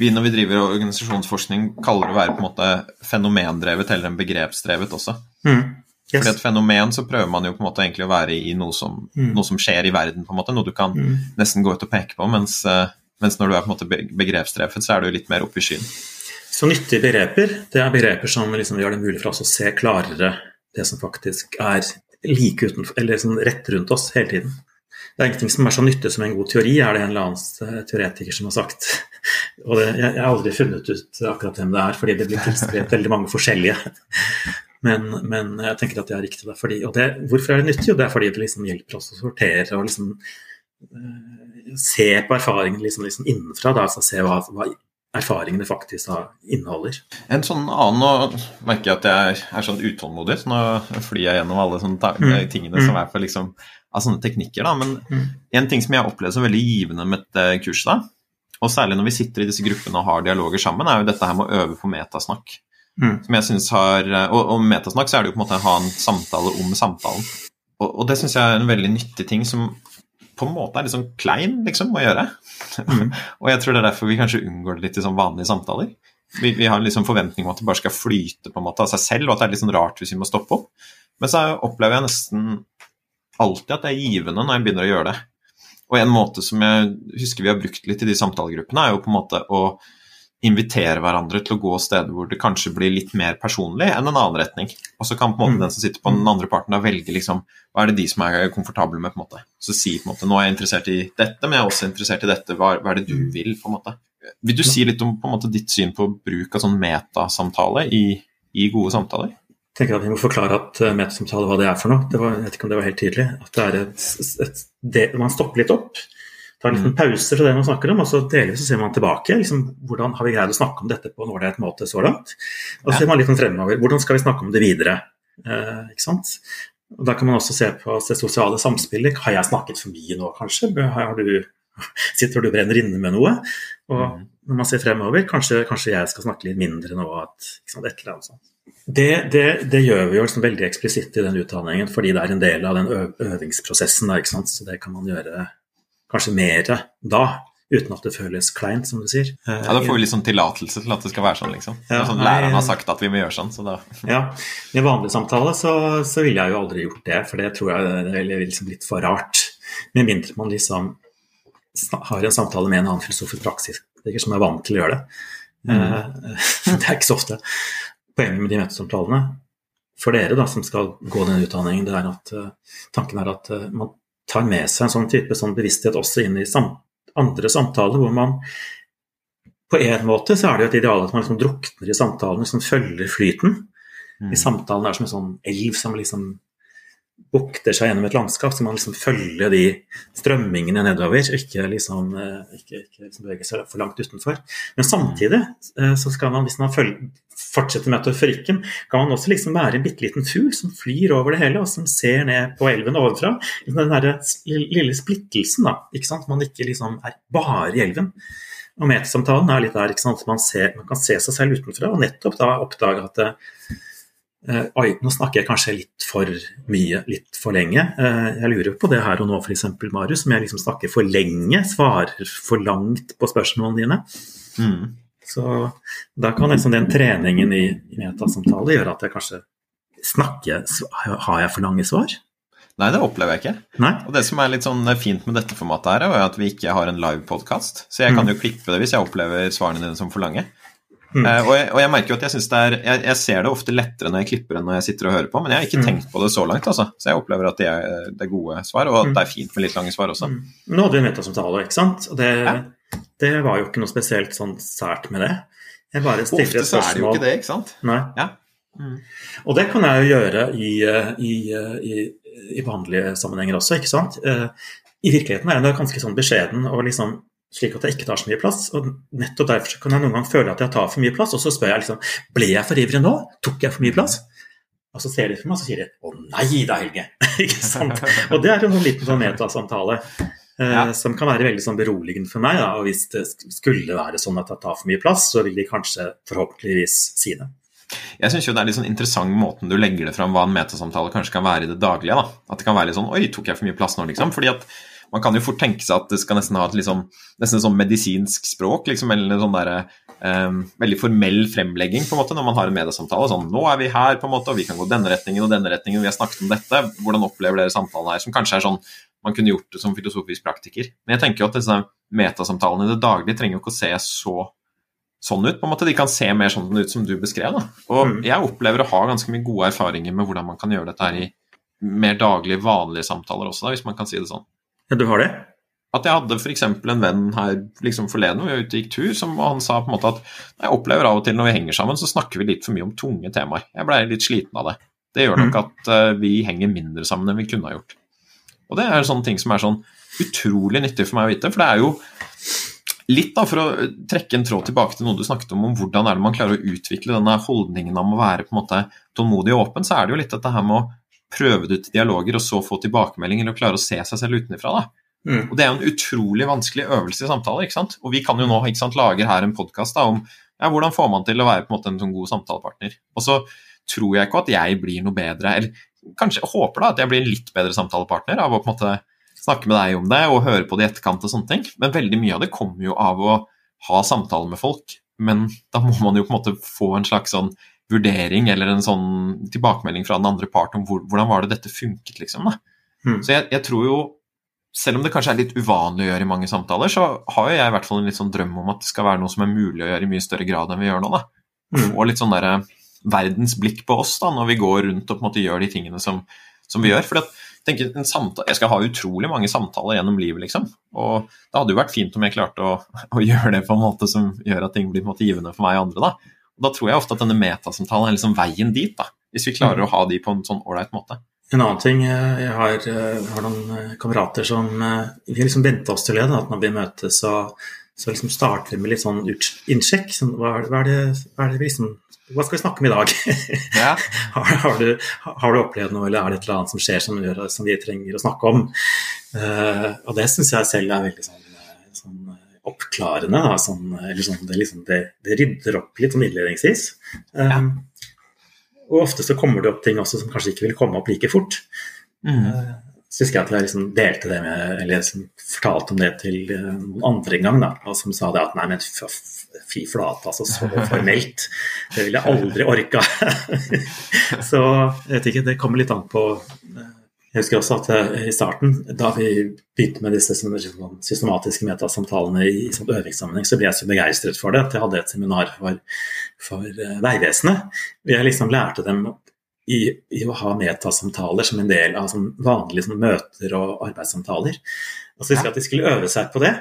vi når vi driver organisasjonsforskning kaller det å være på en måte fenomendrevet eller en begrepsdrevet også. Mm. Yes. Fordi et fenomen så prøver man jo på en måte egentlig å være i noe som, mm. noe som skjer i verden, på en måte, noe du kan mm. nesten gå ut og peke på, mens, uh, mens, når du er på en måte begrepsdrevet, så er du litt mer oppe i skyen. Så nyttige begreper, det er begreper som liksom gjør det mulig for oss å se klarere det som faktisk er like utenfor, eller liksom rett rundt oss hele tiden. Det er ingenting som er så nyttig som en god teori, er det en eller annen eh, teoretiker som har sagt. Og det, jeg, jeg, har aldri funnet ut akkurat hvem det er, fordi det blir tilskrevet veldig mange forskjellige. Men, men, jeg tenker at det er riktig. Fordi, og det, hvorfor er det nyttig? Jo, det er fordi det liksom hjelper oss å sortere og liksom, uh, se på erfaringen liksom, liksom innenfra. Da, altså se hva, hva erfaringene faktisk inneholder. En sånn annen, Nå merker jeg at jeg er sånn utålmodig, så nå flyr jeg gjennom alle sånne mm. tingene mm. som er for liksom, av sånne teknikker. da, Men mm. en ting som jeg opplever som veldig givende med et kurs, da, og særlig når vi sitter i disse gruppene og har dialoger sammen, er jo dette her med å øve på metasnakk. Mm. Som jeg synes har, Og, og metasnakk så er det jo på en måte å ha en samtale om samtalen. Og, og det syns jeg er en veldig nyttig ting som på en måte er litt sånn klein liksom, å gjøre. Mm. [LAUGHS] og jeg tror det er derfor vi kanskje unngår det litt i sånn vanlige samtaler. Vi, vi har liksom forventning om at det bare skal flyte på en måte av seg selv, og at det er litt sånn rart hvis vi må stoppe opp. Men så opplever jeg nesten alltid at det er givende når jeg begynner å gjøre det. Og en måte som jeg husker vi har brukt litt i de samtalegruppene, er jo på en måte å invitere hverandre til å gå steder hvor det kanskje blir litt mer personlig enn en annen retning. Og så kan på en måte mm. den som sitter på den andre parten da velge liksom, hva er det de som er komfortable med. på en måte. Så si på en måte nå er jeg interessert i dette, men jeg er også interessert i dette. Hva, hva er det du vil? på en måte? Vil du si litt om på en måte ditt syn på bruk av sånn metasamtale i, i gode samtaler? Jeg tenker at Vi må forklare at uh, metasamtale hva det er for noe. Det var, jeg vet ikke om det var helt tydelig. At det er et, et, det, Man stopper litt opp tar liten mm. pause fra det man snakker om, og så delvis så ser man tilbake. Liksom, hvordan har vi greid å snakke om dette på en ålreit måte så langt? Og så ser man litt fremover. Hvordan skal vi snakke om det videre? Eh, ikke sant? Og Da kan man også se på det sosiale samspillet. Har jeg snakket for mye nå, kanskje? Har du, [LAUGHS] sitter du og brenner inne med noe? Og mm. når man ser fremover, kanskje, kanskje jeg skal snakke litt mindre nå. At, sant, et eller annet sånt. Det, det, det, gjør vi jo liksom veldig eksplisitt i den utdanningen, fordi det er en del av den øvingsprosessen. Der, så det kan man gjøre kanskje mer da, uten at det føles kleint, som du sier. Ja, Da får vi liksom tillatelse til at det skal være sånn, liksom. Ja, sånn Læreren har sagt at vi må gjøre sånn, så da Ja. I en vanlig samtale så, så ville jeg jo aldri gjort det, for det tror jeg er liksom litt for rart. Med mindre man liksom har en samtale med en annen filosof i praksis som er vant til å gjøre det. Mm. Eh, [LAUGHS] det er ikke så ofte. Poenget med de møtesamtalene for dere da, som skal gå den utdanningen, det er at uh, tanken er at uh, man tar med seg en sånn type sånn bevissthet også inn i sam andre samtaler, hvor man på en måte så er det jo et ideal at man liksom drukner i samtalen, liksom følger flyten. Mm. I samtalen er som en sånn elv som liksom bukter seg gjennom et landskap, så man liksom følger de strømmingene nedover, og ikke liksom eh, ikke, ikke liksom beveger seg for langt utenfor. Men samtidig eh, så skal man, hvis man følger, fortsetter metaforikken, kan man også liksom være en bitte liten fugl som flyr over det hele, og som ser ned på elven ovenfra. Den der lille splittelsen, da. ikke sant? Man ikke liksom er bare i elven. Og metasamtalen er litt der, ikke sant? Man, ser, man kan se seg selv utenfra, og nettopp da oppdage at det, Uh, oi, nå snakker jeg kanskje litt for mye, litt for lenge. Uh, jeg lurer på det her og nå, f.eks., Marius, om jeg liksom snakker for lenge, svarer for langt på spørsmålene dine. Mm. Så da kan liksom den treningen i, i metasamtale gjøre at jeg kanskje snakker Har jeg for lange svar? Nei, det opplever jeg ikke. Nei? Og det som er litt sånn fint med dette formatet, her, er at vi ikke har en live podkast. Så jeg kan mm. jo klippe det hvis jeg opplever svarene dine som for lange. Mm. Uh, og, jeg, og, jeg, merker jo at jeg er jeg, jeg, ser det ofte lettere når jeg klipper enn når jeg sitter og hører på, men jeg har ikke mm. tenkt på det så langt. altså. Så jeg opplever at det er, det er gode svar, og at mm. det er fint med litt lange svar også. Mm. Nå hadde vi en metasamtale, ikke sant. Og det, ja. Det, var jo ikke noe spesielt sånn sært med det. Jeg bare stiller et spørsmål. Ofte så er det jo ikke det, ikke sant? Nei. Ja. Mm. Og det kan jeg jo gjøre i, i, i i vanlige sammenhenger også, ikke sant. Eh, I virkeligheten er jeg ganske sånn beskjeden og liksom slik at jeg ikke tar så mye plass. og Nettopp derfor kan jeg noen gang føle at jeg tar for mye plass, og så spør jeg liksom ble jeg for ivrig nå? Tok jeg for mye plass? Og så ser de på meg og så sier de å nei da, Helge. [LAUGHS] ikke sant? Og det er en sånn liten sånn metasamtale ja. som kan være veldig sånn beroligende for meg. Da. Og hvis det skulle være sånn at jeg tar for mye plass, så vil de kanskje forhåpentligvis si det. Jeg syns det er litt sånn interessant måten du legger det fram hva en metasamtale kanskje kan være i det daglige. da. At det kan være litt sånn Oi, tok jeg for mye plass nå, liksom? Fordi at man kan jo fort tenke seg at det skal nesten ha et liksom, nesten sånn medisinsk språk, liksom, eller sånn der, um, veldig formell fremlegging på en måte når man har en mediesamtale. Sånn 'Nå er vi her, på en måte, og vi kan gå denne retningen og denne retningen, vi har snakket om dette. Hvordan opplever dere samtalen her?' Som kanskje er sånn man kunne gjort det som filosofisk praktiker. Men jeg tenker jo at disse metasamtalene i det daglige trenger jo ikke å se så sånn ut. på en måte. De kan se mer sånn ut som du beskrev. da. Og mm. jeg opplever å ha ganske mye gode erfaringer med hvordan man kan gjøre dette her i mer daglige, vanlige samtaler også, da, hvis man kan si det sånn. Ja, du har det? At jeg hadde f.eks. en venn her liksom forleden hvor vi ute gikk tur, som han sa på en måte at jeg opplever av og til når vi henger sammen, så snakker vi litt for mye om tunge temaer. Jeg blei litt sliten av det. Det gjør nok mm. at uh, vi henger mindre sammen enn vi kunne ha gjort. Og det er sånne ting som er sånn utrolig nyttig for meg å vite, for det er jo litt da, For å trekke en tråd tilbake til noe du snakket om, om hvordan er det man klarer å utvikle denne holdningen om å være på en måte tålmodig og åpen, så er det jo litt dette her med å prøve det ut i dialoger og så få tilbakemeldinger og klare å se seg selv utenfra. Mm. Og Det er jo en utrolig vanskelig øvelse i samtaler. ikke sant? Og Vi kan jo nå ikke sant, lager her en podkast om ja, hvordan får man til å være på en måte en sånn god samtalepartner. Og så tror jeg ikke at jeg blir noe bedre, eller kanskje håper da at jeg blir en litt bedre samtalepartner av å på en måte snakke med deg om det og høre på det i etterkant og sånne ting. Men veldig mye av det kommer jo av å ha samtaler med folk. Men da må man jo på en måte få en slags sånn vurdering eller en sånn tilbakemelding fra den andre part om hvor, hvordan var det dette funket, liksom. Da. Mm. Så jeg, jeg, tror jo, selv om det kanskje er litt uvanlig å gjøre i mange samtaler, så har jo jeg i hvert fall en litt sånn drøm om at det skal være noe som er mulig å gjøre i mye større grad enn vi gjør nå. da. Mm. Og litt sånn derre verdens blikk på oss da, når vi går rundt og på en måte gjør de tingene som, som vi gjør. for Jeg skal ha utrolig mange samtaler gjennom livet, liksom. Og det hadde jo vært fint om jeg klarte å, [LAUGHS] å, gjøre det på en måte som gjør at ting blir på en måte givende for meg og andre. da. Og Da tror jeg ofte at denne metasamtalen er liksom veien dit, da, hvis vi klarer mm. å ha de på en sånn ålreit måte. En annen ting, eh, jeg har, jeg har noen eh, kamerater som Vi har liksom venta oss til det, at når vi møtes, så, så liksom starter vi med litt sånn innsjekk. Sånn, hva, hva, er det, hva, er det liksom, hva skal vi snakke om i dag? Ja. [LAUGHS] har, har, du, har, du, opplevd noe, eller er det et eller annet som skjer som, gjør, som vi trenger å snakke om? Uh, og det syns jeg selv er veldig sånn, sånn oppklarende. Da, sånn, sånn, det, liksom, det, det, rydder opp litt sånn innledningsvis. Ja. Og ofte så kommer det opp ting også som kanskje ikke vil komme opp like fort. Mm. Uh, så husker jeg at jeg liksom delte det med, eller liksom fortalte om det til uh, noen andre en gang, da, og som sa det at nei, men fy flate, altså så [LAUGHS] formelt. Det ville jeg aldri orka. [LAUGHS] så jeg vet ikke, det kommer litt an på uh, jeg husker også at eh, i starten, da vi begynte med disse systematiske metasamtalene i sånn øvingssammenheng, så ble jeg så begeistret for det at jeg hadde et seminar for, for uh, Vegvesenet. Jeg liksom lærte dem i, i, å ha metasamtaler som en del av sånn vanlige sånn, møter og arbeidssamtaler. Og så husker jeg at de skulle øve seg på det.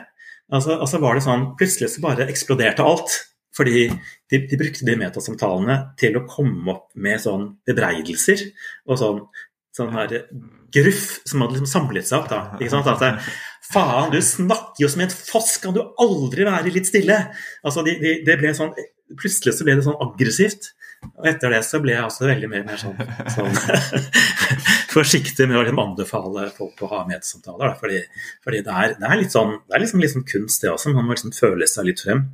Altså, altså var det sånn, Plutselig så bare eksploderte alt. Fordi de, de, brukte de metasamtalene til å komme opp med sånn bebreidelser og sånn, sånn her gruff som hadde liksom samlet seg opp. da, ikke sant, at Faen, du snakker jo som en foss, kan du aldri være litt stille? Altså, de, de, det ble sånn, Plutselig så ble det sånn aggressivt. Og etter det så ble jeg også veldig mer, mer sånn, sånn [LAUGHS] forsiktig med å liksom anbefale folk å ha medsamtaler. Fordi, fordi det, er, det, er, litt sånn, det er liksom, liksom kunst, det også. Man må liksom føle seg litt frem.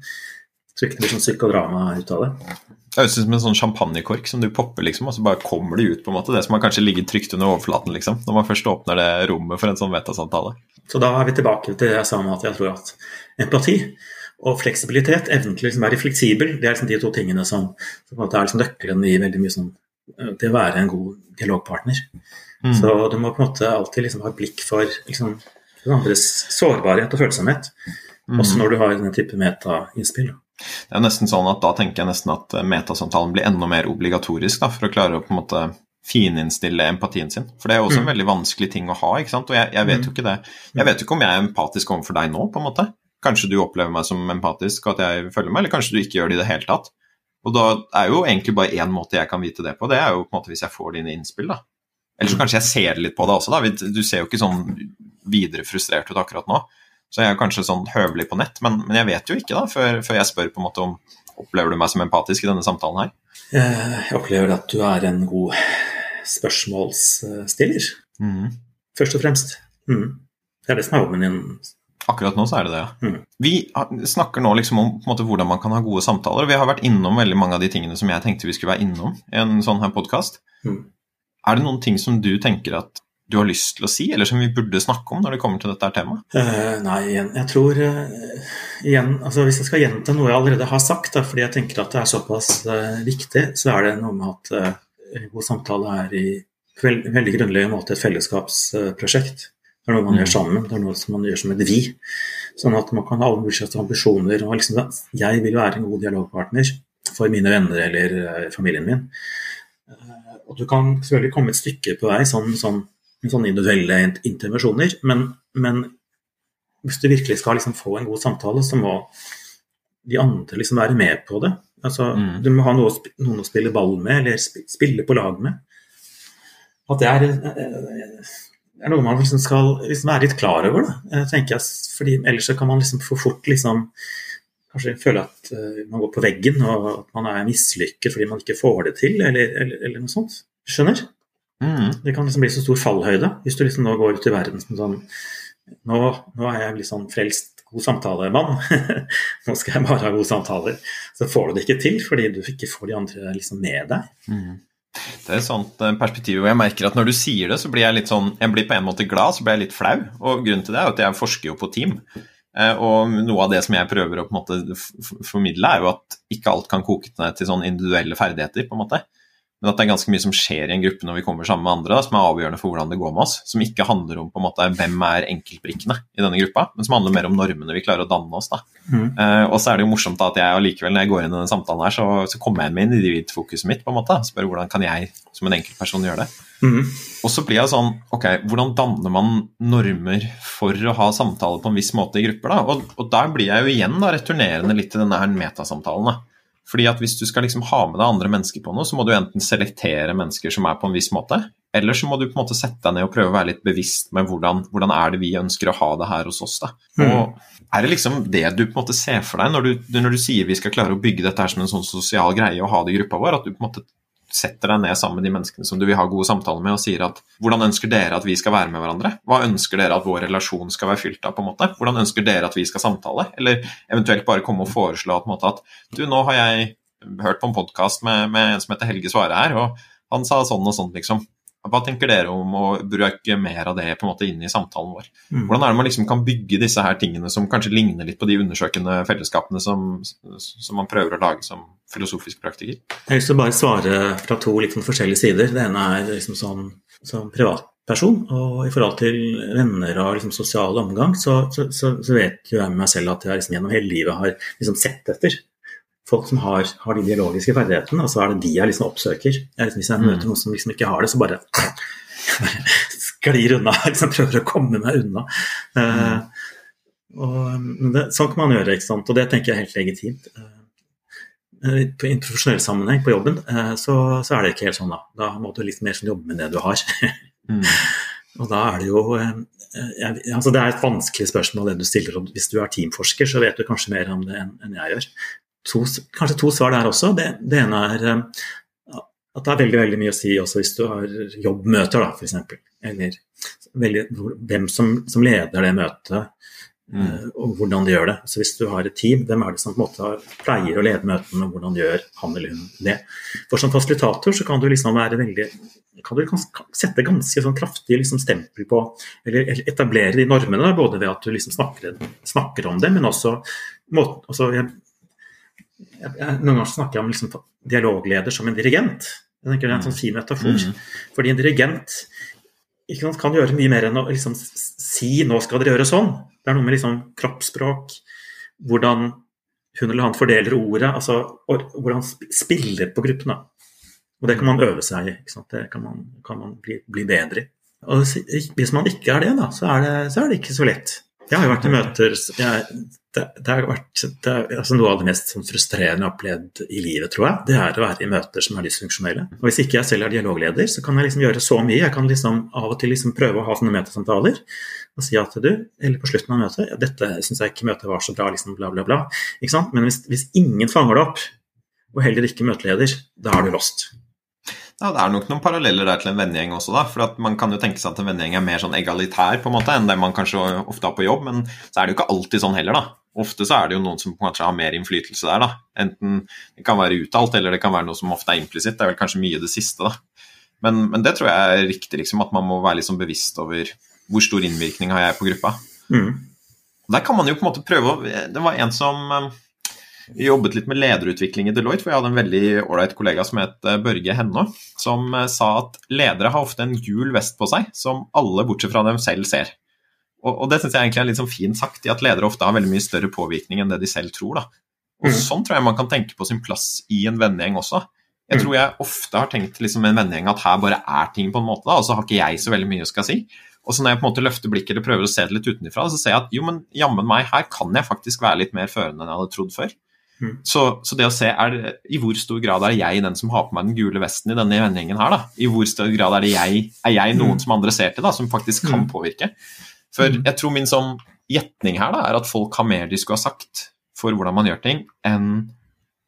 Tror ikke det blir sånn psykodrama ut av det. Det høres ut som en sånn champagnekork som du popper, liksom, og så bare kommer det ut. på en måte, Det som har kanskje ligget trygt under overflaten, liksom, når man først åpner det rommet for en sånn metasamtale. Så da er vi tilbake til det jeg sa om at jeg tror at empati og fleksibilitet, evnen til å liksom være fleksibel, det er liksom de to tingene som, som er liksom nøkkelen i veldig mye sånn til å være en god dialogpartner. Mm. Så du må på en måte alltid liksom ha blikk for liksom, andres sårbarhet og følsomhet, mm. også når du har denne type meta-innspill. Det er nesten sånn at Da tenker jeg nesten at eh, metasamtalen blir enda mer obligatorisk da, for å klare å på en måte fininnstille empatien sin. For det er jo også mm. en veldig vanskelig ting å ha. ikke sant? Og jeg, jeg vet jo mm. ikke det. Jeg vet jo ikke om jeg er empatisk overfor deg nå, på en måte. Kanskje du opplever meg som empatisk, og at jeg følger meg, eller kanskje du ikke gjør det i det hele tatt. Og da er jo egentlig bare én måte jeg kan vite det på, det er jo på en måte hvis jeg får dine innspill, da. Eller så kanskje jeg ser litt på det også, da. Du ser jo ikke sånn videre frustrert ut akkurat nå. Så jeg er kanskje sånn høvelig på nett, men, men jeg vet jo ikke, da, før, før, jeg spør på en måte om Opplever du meg som empatisk i denne samtalen her? Eh, jeg opplever at du er en god spørsmålsstiller. Mm. Først og fremst. Mm. Det er det som er jobben din. Akkurat nå så er det det, ja. Mm. Vi snakker nå liksom om måte, hvordan man kan ha gode samtaler. Vi har vært innom veldig mange av de tingene som jeg tenkte vi skulle være innom i en sånn her podkast. Mm. Er det noen ting som du tenker at du har lyst til å si, eller som vi burde snakke om når det kommer til dette temaet? Uh, nei, jeg tror uh, igjen, altså Hvis jeg skal gjenta noe jeg allerede har sagt, da, fordi jeg tenker at det er såpass uh, viktig, så er det noe med at god samtale er i veld, veldig grunnleggende måte et fellesskapsprosjekt. Det er noe man mm. gjør sammen, det er noe som man gjør som et vi. Sånn at man kan ha alle mulige ambisjoner. og liksom, Jeg vil være en god dialogpartner for mine venner eller familien min. Og du kan selvfølgelig komme et stykke på vei sånn, sånn sånne individuelle intervensjoner. Men, men, hvis du virkelig skal liksom få en god samtale, så må de andre liksom være med på det. Altså, mm. Du må ha noe, noen å spille ball med, eller spille på lag med. At det er, eh, er noe man liksom skal liksom være litt klar over, da, tenker jeg. Fordi ellers så kan man liksom for fort liksom kanskje føle at uh, man går på veggen, og at man er mislykket fordi man ikke får det til, eller, eller, eller noe sånt. Skjønner? Mm. Det kan liksom bli så stor fallhøyde hvis du liksom nå går ut i verden som sånn nå, nå, er jeg litt sånn frelst god samtalemann. [LAUGHS] nå skal jeg bare ha gode samtaler. Så får du det ikke til fordi du ikke får de andre liksom med deg. Mm. Det er et sånt eh, perspektiv, hvor jeg merker at når du sier det, så blir jeg litt sånn Jeg blir på en måte glad, så blir jeg litt flau. Og grunnen til det er at jeg forsker jo på team. Eh, og noe av det som jeg prøver å på en måte formidle, er jo at ikke alt kan koke ned til sånn individuelle ferdigheter, på en måte. Men at det er ganske mye som skjer i en gruppe når vi kommer sammen med andre, da, som er avgjørende for hvordan det går med oss. Som ikke handler om på en måte hvem er enkeltbrikkene i denne gruppa, men som handler mer om normene vi klarer å danne oss. da. Mm. Uh, og så er det jo morsomt da, at jeg allikevel, når jeg går inn i denne samtalen her, så, så kommer jeg inn med individfokuset mitt. på en måte, Spør hvordan kan jeg som en enkeltperson gjøre det. Mm. Og så blir jeg sånn Ok, hvordan danner man normer for å ha samtaler på en viss måte i grupper? da? Og, og der blir jeg jo igjen da returnerende litt til denne her metasamtalen. da fordi at Hvis du skal liksom ha med deg andre mennesker på noe, så må du enten selektere mennesker som er på en viss måte, eller så må du på en måte sette deg ned og prøve å være litt bevisst med hvordan, hvordan er det vi ønsker å ha det her hos oss. da. Mm. Og Er det liksom det du på en måte ser for deg når du, når du sier vi skal klare å bygge dette her som en sånn sosial greie og ha det i gruppa vår? At du på en måte setter deg ned sammen med de menneskene som du vil ha gode samtaler med, og sier at hvordan ønsker dere at vi skal være med hverandre? Hva ønsker dere at vår relasjon skal være fylt av? på en måte? Hvordan ønsker dere at vi skal samtale? Eller eventuelt bare komme og foreslå at, at du, nå har jeg hørt på en podkast med, med, en som heter Helge Svare her, og han sa sånn og sånn, liksom. Hva tenker dere om å bruke mer av det på en måte inn i samtalen vår? Mm. Hvordan er det man liksom kan bygge disse her tingene som kanskje ligner litt på de undersøkende fellesskapene som, som man prøver å lage som filosofisk praktiker? Jeg har lyst til å bare svare fra to litt liksom forskjellige sider. Det ene er liksom sånn som privatperson, og i forhold til venner og liksom sosial omgang, så, så, så, så vet jo jeg med meg selv at jeg liksom gjennom hele livet har liksom sett etter folk som har, har, de biologiske ferdighetene, og så er det de jeg liksom oppsøker. Jeg, liksom, hvis jeg møter mm. noen som liksom ikke har det, så bare [LAUGHS] sklir unna. Liksom prøver å komme meg unna. Uh, og, det, sånn kan man gjøre, ikke sant? og det tenker jeg er helt legitimt. Uh, på en profesjonell sammenheng på jobben, uh, så, så, er det ikke helt sånn, da. Da må du litt mer sånn jobbe med det du har. [LAUGHS] mm. Og da er det jo jeg, altså Det er et vanskelig spørsmål det du stiller. og Hvis du er teamforsker, så vet du kanskje mer om det enn, enn jeg gjør to, kanskje to svar der også. Det, det, ene er eh, at det er veldig veldig mye å si også hvis du har jobbmøter, da, f.eks. Eller veldig, hvem som, som, leder det møtet, mm. Eh, og hvordan de gjør det. Så Hvis du har et team, hvem er det som på en måte pleier å lede møtene, og hvordan gjør han eller hun det. For Som fasilitator så kan du liksom være veldig kan du sette ganske sånn kraftig liksom stempel på, eller etablere de normene, både ved at du liksom snakker, snakker om det, men også, måten, også jeg, jeg, Noen ganger snakker jeg om liksom, dialogleder som en dirigent. Jeg tenker Det er en sånn fin metafor. Mm. Fordi en dirigent sant, kan gjøre mye mer enn å liksom, si 'nå skal dere gjøre sånn'. Det er noe med liksom, kroppsspråk, hvordan hun eller han fordeler ordet, altså hvordan spiller på gruppene. Og det kan man øve seg i. Det kan man, kan man bli, bli, bedre i. Og hvis man ikke er det, da, så er det, så er det ikke så lett. Jeg har vært i møter jeg, det, det, har vært det er, altså Noe av det mest sånn, frustrerende jeg har opplevd i livet, tror jeg, det er å være i møter som er dysfunksjonelle. Og Hvis ikke jeg selv er dialogleder, så kan jeg liksom gjøre så mye. Jeg kan liksom av og til liksom prøve å ha sånne møtesamtaler og si at du, eller på slutten av møtet ja, 'Dette syns jeg ikke møtet var så bra', liksom bla, bla, bla. Ikke sant? Men hvis, hvis ingen fanger det opp, og heller ikke møteleder, da er du lost. Ja, Det er nok noen paralleller der til en vennegjeng også, da. For man kan jo tenke seg at en vennegjeng er mer sånn egalitær på en måte enn det man kanskje ofte har på jobb, men så er det jo ikke alltid sånn heller, da. Ofte så er det jo noen som måte har mer innflytelse der, da. Enten det kan være uttalt, eller det kan være noe som ofte er implisitt. Det er vel kanskje mye det siste, da. Men, men, det tror jeg er riktig, liksom, at man må være liksom bevisst over hvor stor innvirkning har jeg på gruppa. Mm. Der kan man jo på en måte prøve å Det var en som vi jobbet litt med lederutvikling i Deloitte, for jeg hadde en veldig ålreit kollega som het eh, Børge Hennå, som eh, sa at ledere har ofte en gul vest på seg som alle bortsett fra dem selv ser. Og, og det syns jeg egentlig er litt sånn fint sagt, i at ledere ofte har veldig mye større påvirkning enn det de selv tror. da. Og mm. Sånn tror jeg man kan tenke på sin plass i en vennegjeng også. Jeg tror jeg ofte har tenkt liksom en vennegjeng at her bare er ting på en måte, da, og så har ikke jeg så veldig mye å skal si. Og så når jeg på en måte løfter blikket eller prøver å se det litt utenfra, så ser jeg at jo, men jammen meg, her kan jeg faktisk være litt mer førende enn jeg hadde trodd før. Mm. Så, så, det å se er det, i hvor stor grad er jeg den som har på meg den gule vesten i denne vennegjengen her, da? I hvor stor grad er det jeg, er jeg noen mm. som andre ser til, da, som faktisk kan mm. påvirke? For mm. jeg tror min sånn gjetning her da, er at folk har mer de skulle ha sagt for hvordan man gjør ting, enn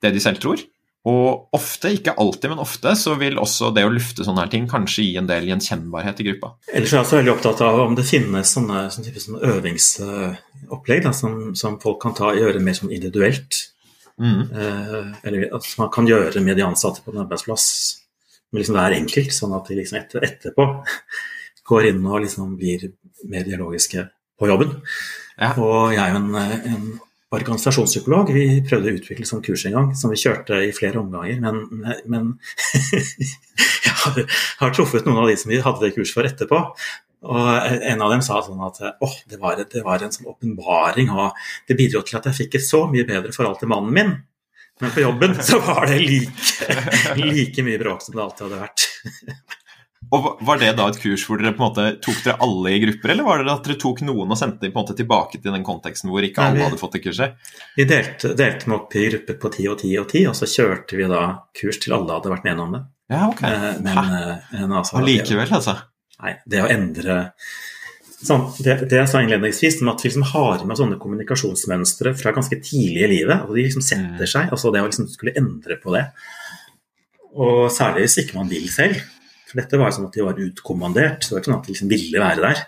det de selv tror. Og ofte, ikke alltid, men ofte, så vil også det å lufte sånne her ting kanskje gi en del gjenkjennbarhet i gruppa. Ellers er jeg også veldig opptatt av om det finnes sånne, sånne, sånne øvingsopplegg da, som, som, folk kan ta gjøre mer sånn individuelt. Mm. Eh, eller at man kan gjøre med de ansatte på en arbeidsplass. Men liksom det er enkelt, sånn at de liksom etter, etterpå [LAUGHS] går inn og liksom blir mer dialogiske på jobben. Ja. Og jeg er jo en, en organisasjonspsykolog. Vi prøvde å utvikle sånn kurs en gang, som vi kjørte i flere omganger. Men, men [LAUGHS] jeg har, har, truffet noen av de som vi hadde det kurs for etterpå. Og en av dem sa sånn at åh, det var, det var en sånn åpenbaring, og det bidro til at jeg fikk et så mye bedre forhold til mannen min. Men på jobben så var det like, like mye bråk som det alltid hadde vært. Og Var det da et kurs hvor dere på en måte tok dere alle i grupper, eller var det at dere tok noen og sendte dem på en måte tilbake til den konteksten hvor ikke alle hadde fått det kurset? Vi delte, delte opp i grupper på ti og ti og ti, og så kjørte vi da kurs til alle hadde vært med om det. Ja, ok. Eh, men, eh, men altså, Allikevel, altså? Nei, det å endre sånn, det, det, jeg sa innledningsvis, at vi liksom har med sånne kommunikasjonsmønstre fra ganske tidlig i livet. og De liksom setter mm. seg. altså Det å liksom skulle endre på det. Og særlig hvis ikke man vil selv. For dette var sånn at de var utkommandert. så Det var ikke sånn at de liksom ville være der.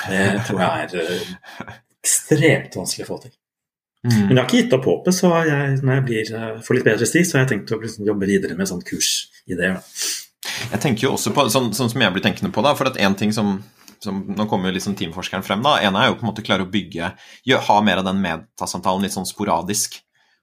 Det tror jeg er uh, ekstremt vanskelig å få til. Mm. Men jeg har ikke gitt opp håpet, så jeg, når jeg blir, uh, får litt bedre sti, så har jeg tenkt å liksom, jobbe videre med sånn kursideer. Jeg tenker jo også på, sånn, sånn, som jeg blir tenkende på, da, for at en ting som, som Nå kommer jo liksom teamforskeren frem. da, ene er jo på en måte klare å bygge, ha mer av den metasamtalen litt sånn sporadisk.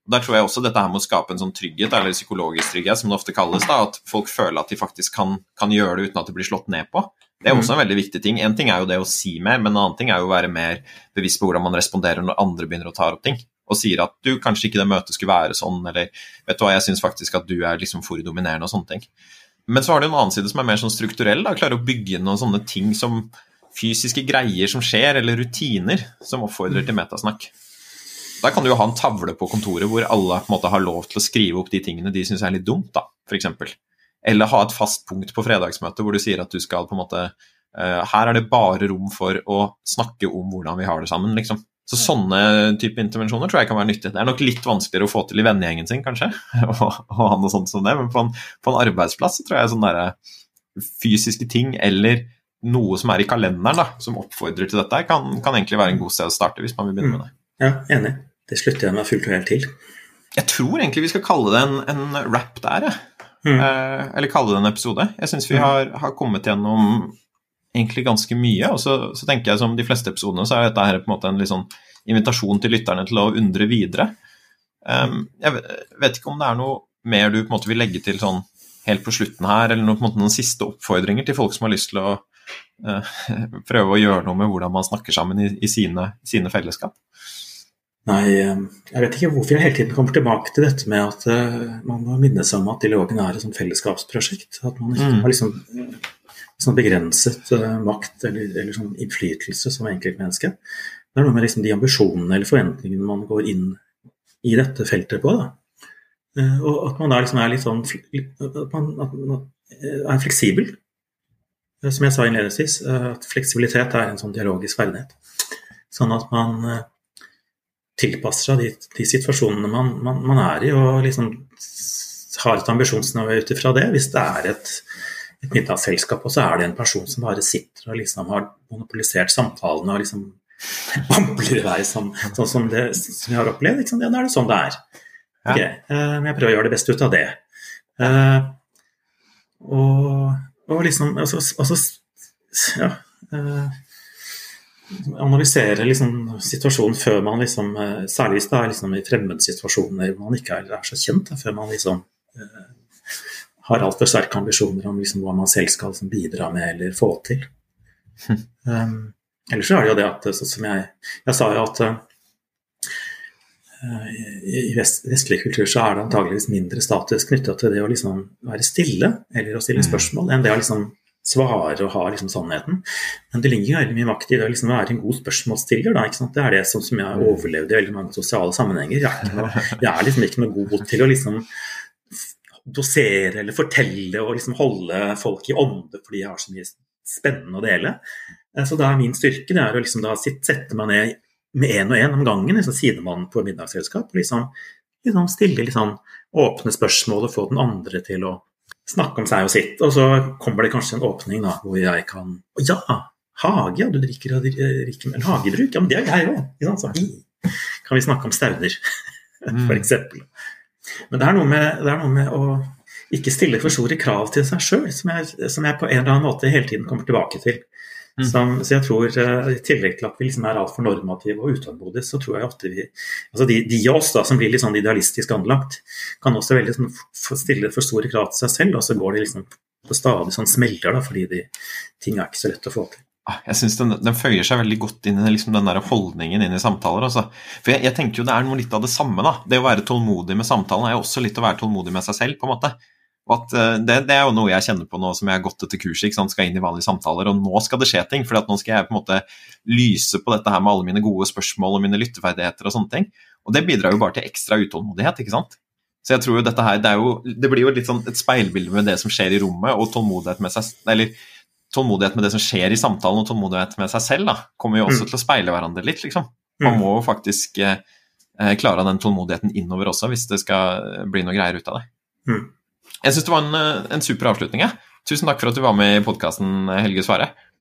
Og Der tror jeg også dette her med å skape en sånn trygghet, eller psykologisk trygghet, som det ofte kalles, da, at folk føler at de faktisk kan, kan gjøre det uten at det blir slått ned på. Det er også en veldig viktig ting. En ting er jo det å si mer, men en annen ting er jo å være mer bevisst på hvordan man responderer når andre begynner å ta opp ting. Og sier at du, kanskje ikke det møtet skulle være sånn, eller vet du hva, jeg syns faktisk at du er liksom for dominerende og sånne ting. Men så har du en annen side som er mer sånn strukturell. da, Klarer å bygge noen sånne ting som fysiske greier som skjer, eller rutiner som oppfordrer til metasnakk. Da kan du jo ha en tavle på kontoret hvor alle på en måte har lov til å skrive opp de tingene de syns er litt dumt, da, f.eks. Eller ha et fast punkt på fredagsmøtet hvor du sier at du skal på en måte uh, Her er det bare rom for å snakke om hvordan vi har det sammen, liksom. Så sånne type intervensjoner tror jeg kan være nyttig. Det er nok litt vanskeligere å få til i vennegjengen sin, kanskje, [LAUGHS] og, ha noe sånt som det, men på en, på en arbeidsplass så tror jeg sånne der, fysiske ting eller noe som er i kalenderen da, som oppfordrer til dette, kan, kan egentlig være en god sted å starte hvis man vil begynne med det. Mm. Ja, enig. Det slutter jeg meg fullt og helt til. Jeg tror egentlig vi skal kalle det en, en rap der, jeg. Mm. Eh, eller kalle det en episode. Jeg syns vi mm. har, har, kommet gjennom egentlig ganske mye. Og så, så, tenker jeg som de fleste episodene, så er dette her på en måte en litt sånn invitasjon til lytterne til å undre videre. Um, jeg vet ikke om det er noe mer du på en måte vil legge til sånn helt på slutten her, eller noen, på en måte, noen siste oppfordringer til folk som har lyst til å uh, [LAUGHS] prøve å gjøre noe med hvordan man snakker sammen i, i sine, sine, fellesskap? Nei, ehm, jeg vet ikke hvorfor jeg hele tiden kommer tilbake til dette med at uh, man må minne seg om at dialogen er et sånt fellesskapsprosjekt. At man ikke mm. har liksom sånn begrenset uh, makt eller, eller sånn innflytelse som enkeltmenneske. det er noe med liksom de ambisjonene eller forventningene man går inn i dette feltet på. Da. Eh, og at man da liksom er litt sånn at man, at man er fleksibel. Eh, som jeg sa innledningsvis, eh, at fleksibilitet er en sånn dialogisk ferdighet. Sånn at man tilpasser seg de, de situasjonene man, man, man, er i, og liksom har et ambisjonsnivå ut ifra det. Hvis det er et, et middagsselskap, og så er det en person som bare sitter og liksom har monopolisert samtalene og liksom [LAUGHS] bambler i vei sånn, sånn som, det, som jeg har opplevd. Liksom. Ja, da er det sånn det er. Okay. Uh, men jeg prøver å gjøre det beste ut av det. Uh, og, og, liksom altså, altså ja, uh, analysere liksom, situasjonen før man liksom Særlig hvis det er liksom i fremmedsituasjoner hvor man ikke er, er, så kjent, før man liksom har altfor sterke ambisjoner om liksom, hva man selv skal liksom, bidra med eller få til. Um, [LAUGHS] Ellers så er det jo det at sånn som jeg, jeg sa jo at uh, i vest, vestlig kultur så er det antageligvis mindre status knytta til det å liksom være stille eller å stille mm. spørsmål, enn det å liksom svare og ha liksom sannheten. Men det ligger veldig mye makt i det å liksom være en god spørsmålsstiller. Da, det er det som, som jeg overlevde i veldig mange sosiale sammenhenger. Jeg er, noe, jeg er, liksom ikke noe god til å liksom dosere eller fortelle og liksom holde folk i ånde fordi jeg har så mye spennende å dele. Eh, så da er min styrke det er å liksom da sette meg ned med én og én om gangen, liksom sidemann på middagsselskap, og liksom, liksom stille litt sånn åpne spørsmål og få den andre til å snakke om seg og sitt. Og så kommer det kanskje en åpning da, hvor jeg kan Ja, hage, ja, du drikker, drikker med hagebruk? Ja, men det er jeg òg. Kan vi snakke om stauder, [LAUGHS] f.eks. Men det er, noe med, det er noe med å ikke stille for store krav til seg sjøl, som, som, jeg på en eller annen måte hele tiden kommer tilbake til. Mm. Som, så jeg tror, uh, I tillegg til at vi liksom er altfor normative og utålmodige, så tror jeg ofte vi altså De, de av oss da, som blir litt sånn idealistisk anlagt, kan også veldig sånn, stille for store krav til seg selv, og så går de liksom på stadig sånn smelter, da, fordi de, ting er ikke så lett å få til. Ah, jeg synes den, den, føyer seg veldig godt inn i liksom den der holdningen inn i samtaler. Altså. For jeg, jeg, tenker jo det er noe litt av det samme. da. Det å være tålmodig med samtalen er jo også litt å være tålmodig med seg selv. på en måte. Og at eh, det, det, er jo noe jeg kjenner på nå som jeg har gått etter kurset, ikke sant? skal inn i vanlige samtaler, og nå skal det skje ting. For nå skal jeg på en måte lyse på dette her med alle mine gode spørsmål og mine lytteferdigheter og sånne ting. Og det bidrar jo bare til ekstra utålmodighet, ikke sant. Så jeg tror jo dette her, det, jo, det blir jo litt sånn et speilbilde med det som skjer i rommet, og tålmodighet med seg eller tålmodighet med det som skjer i samtalen, og tålmodighet med seg selv, da, kommer jo også mm. til å speile hverandre litt, liksom. Man mm. må jo faktisk eh, eh, klare den tålmodigheten innover også, hvis det skal bli noe greier ut av det. Mm. Jeg syns det var en, eh, en, super avslutning. Ja. Tusen takk for at du var med i podkasten, Helge Svare.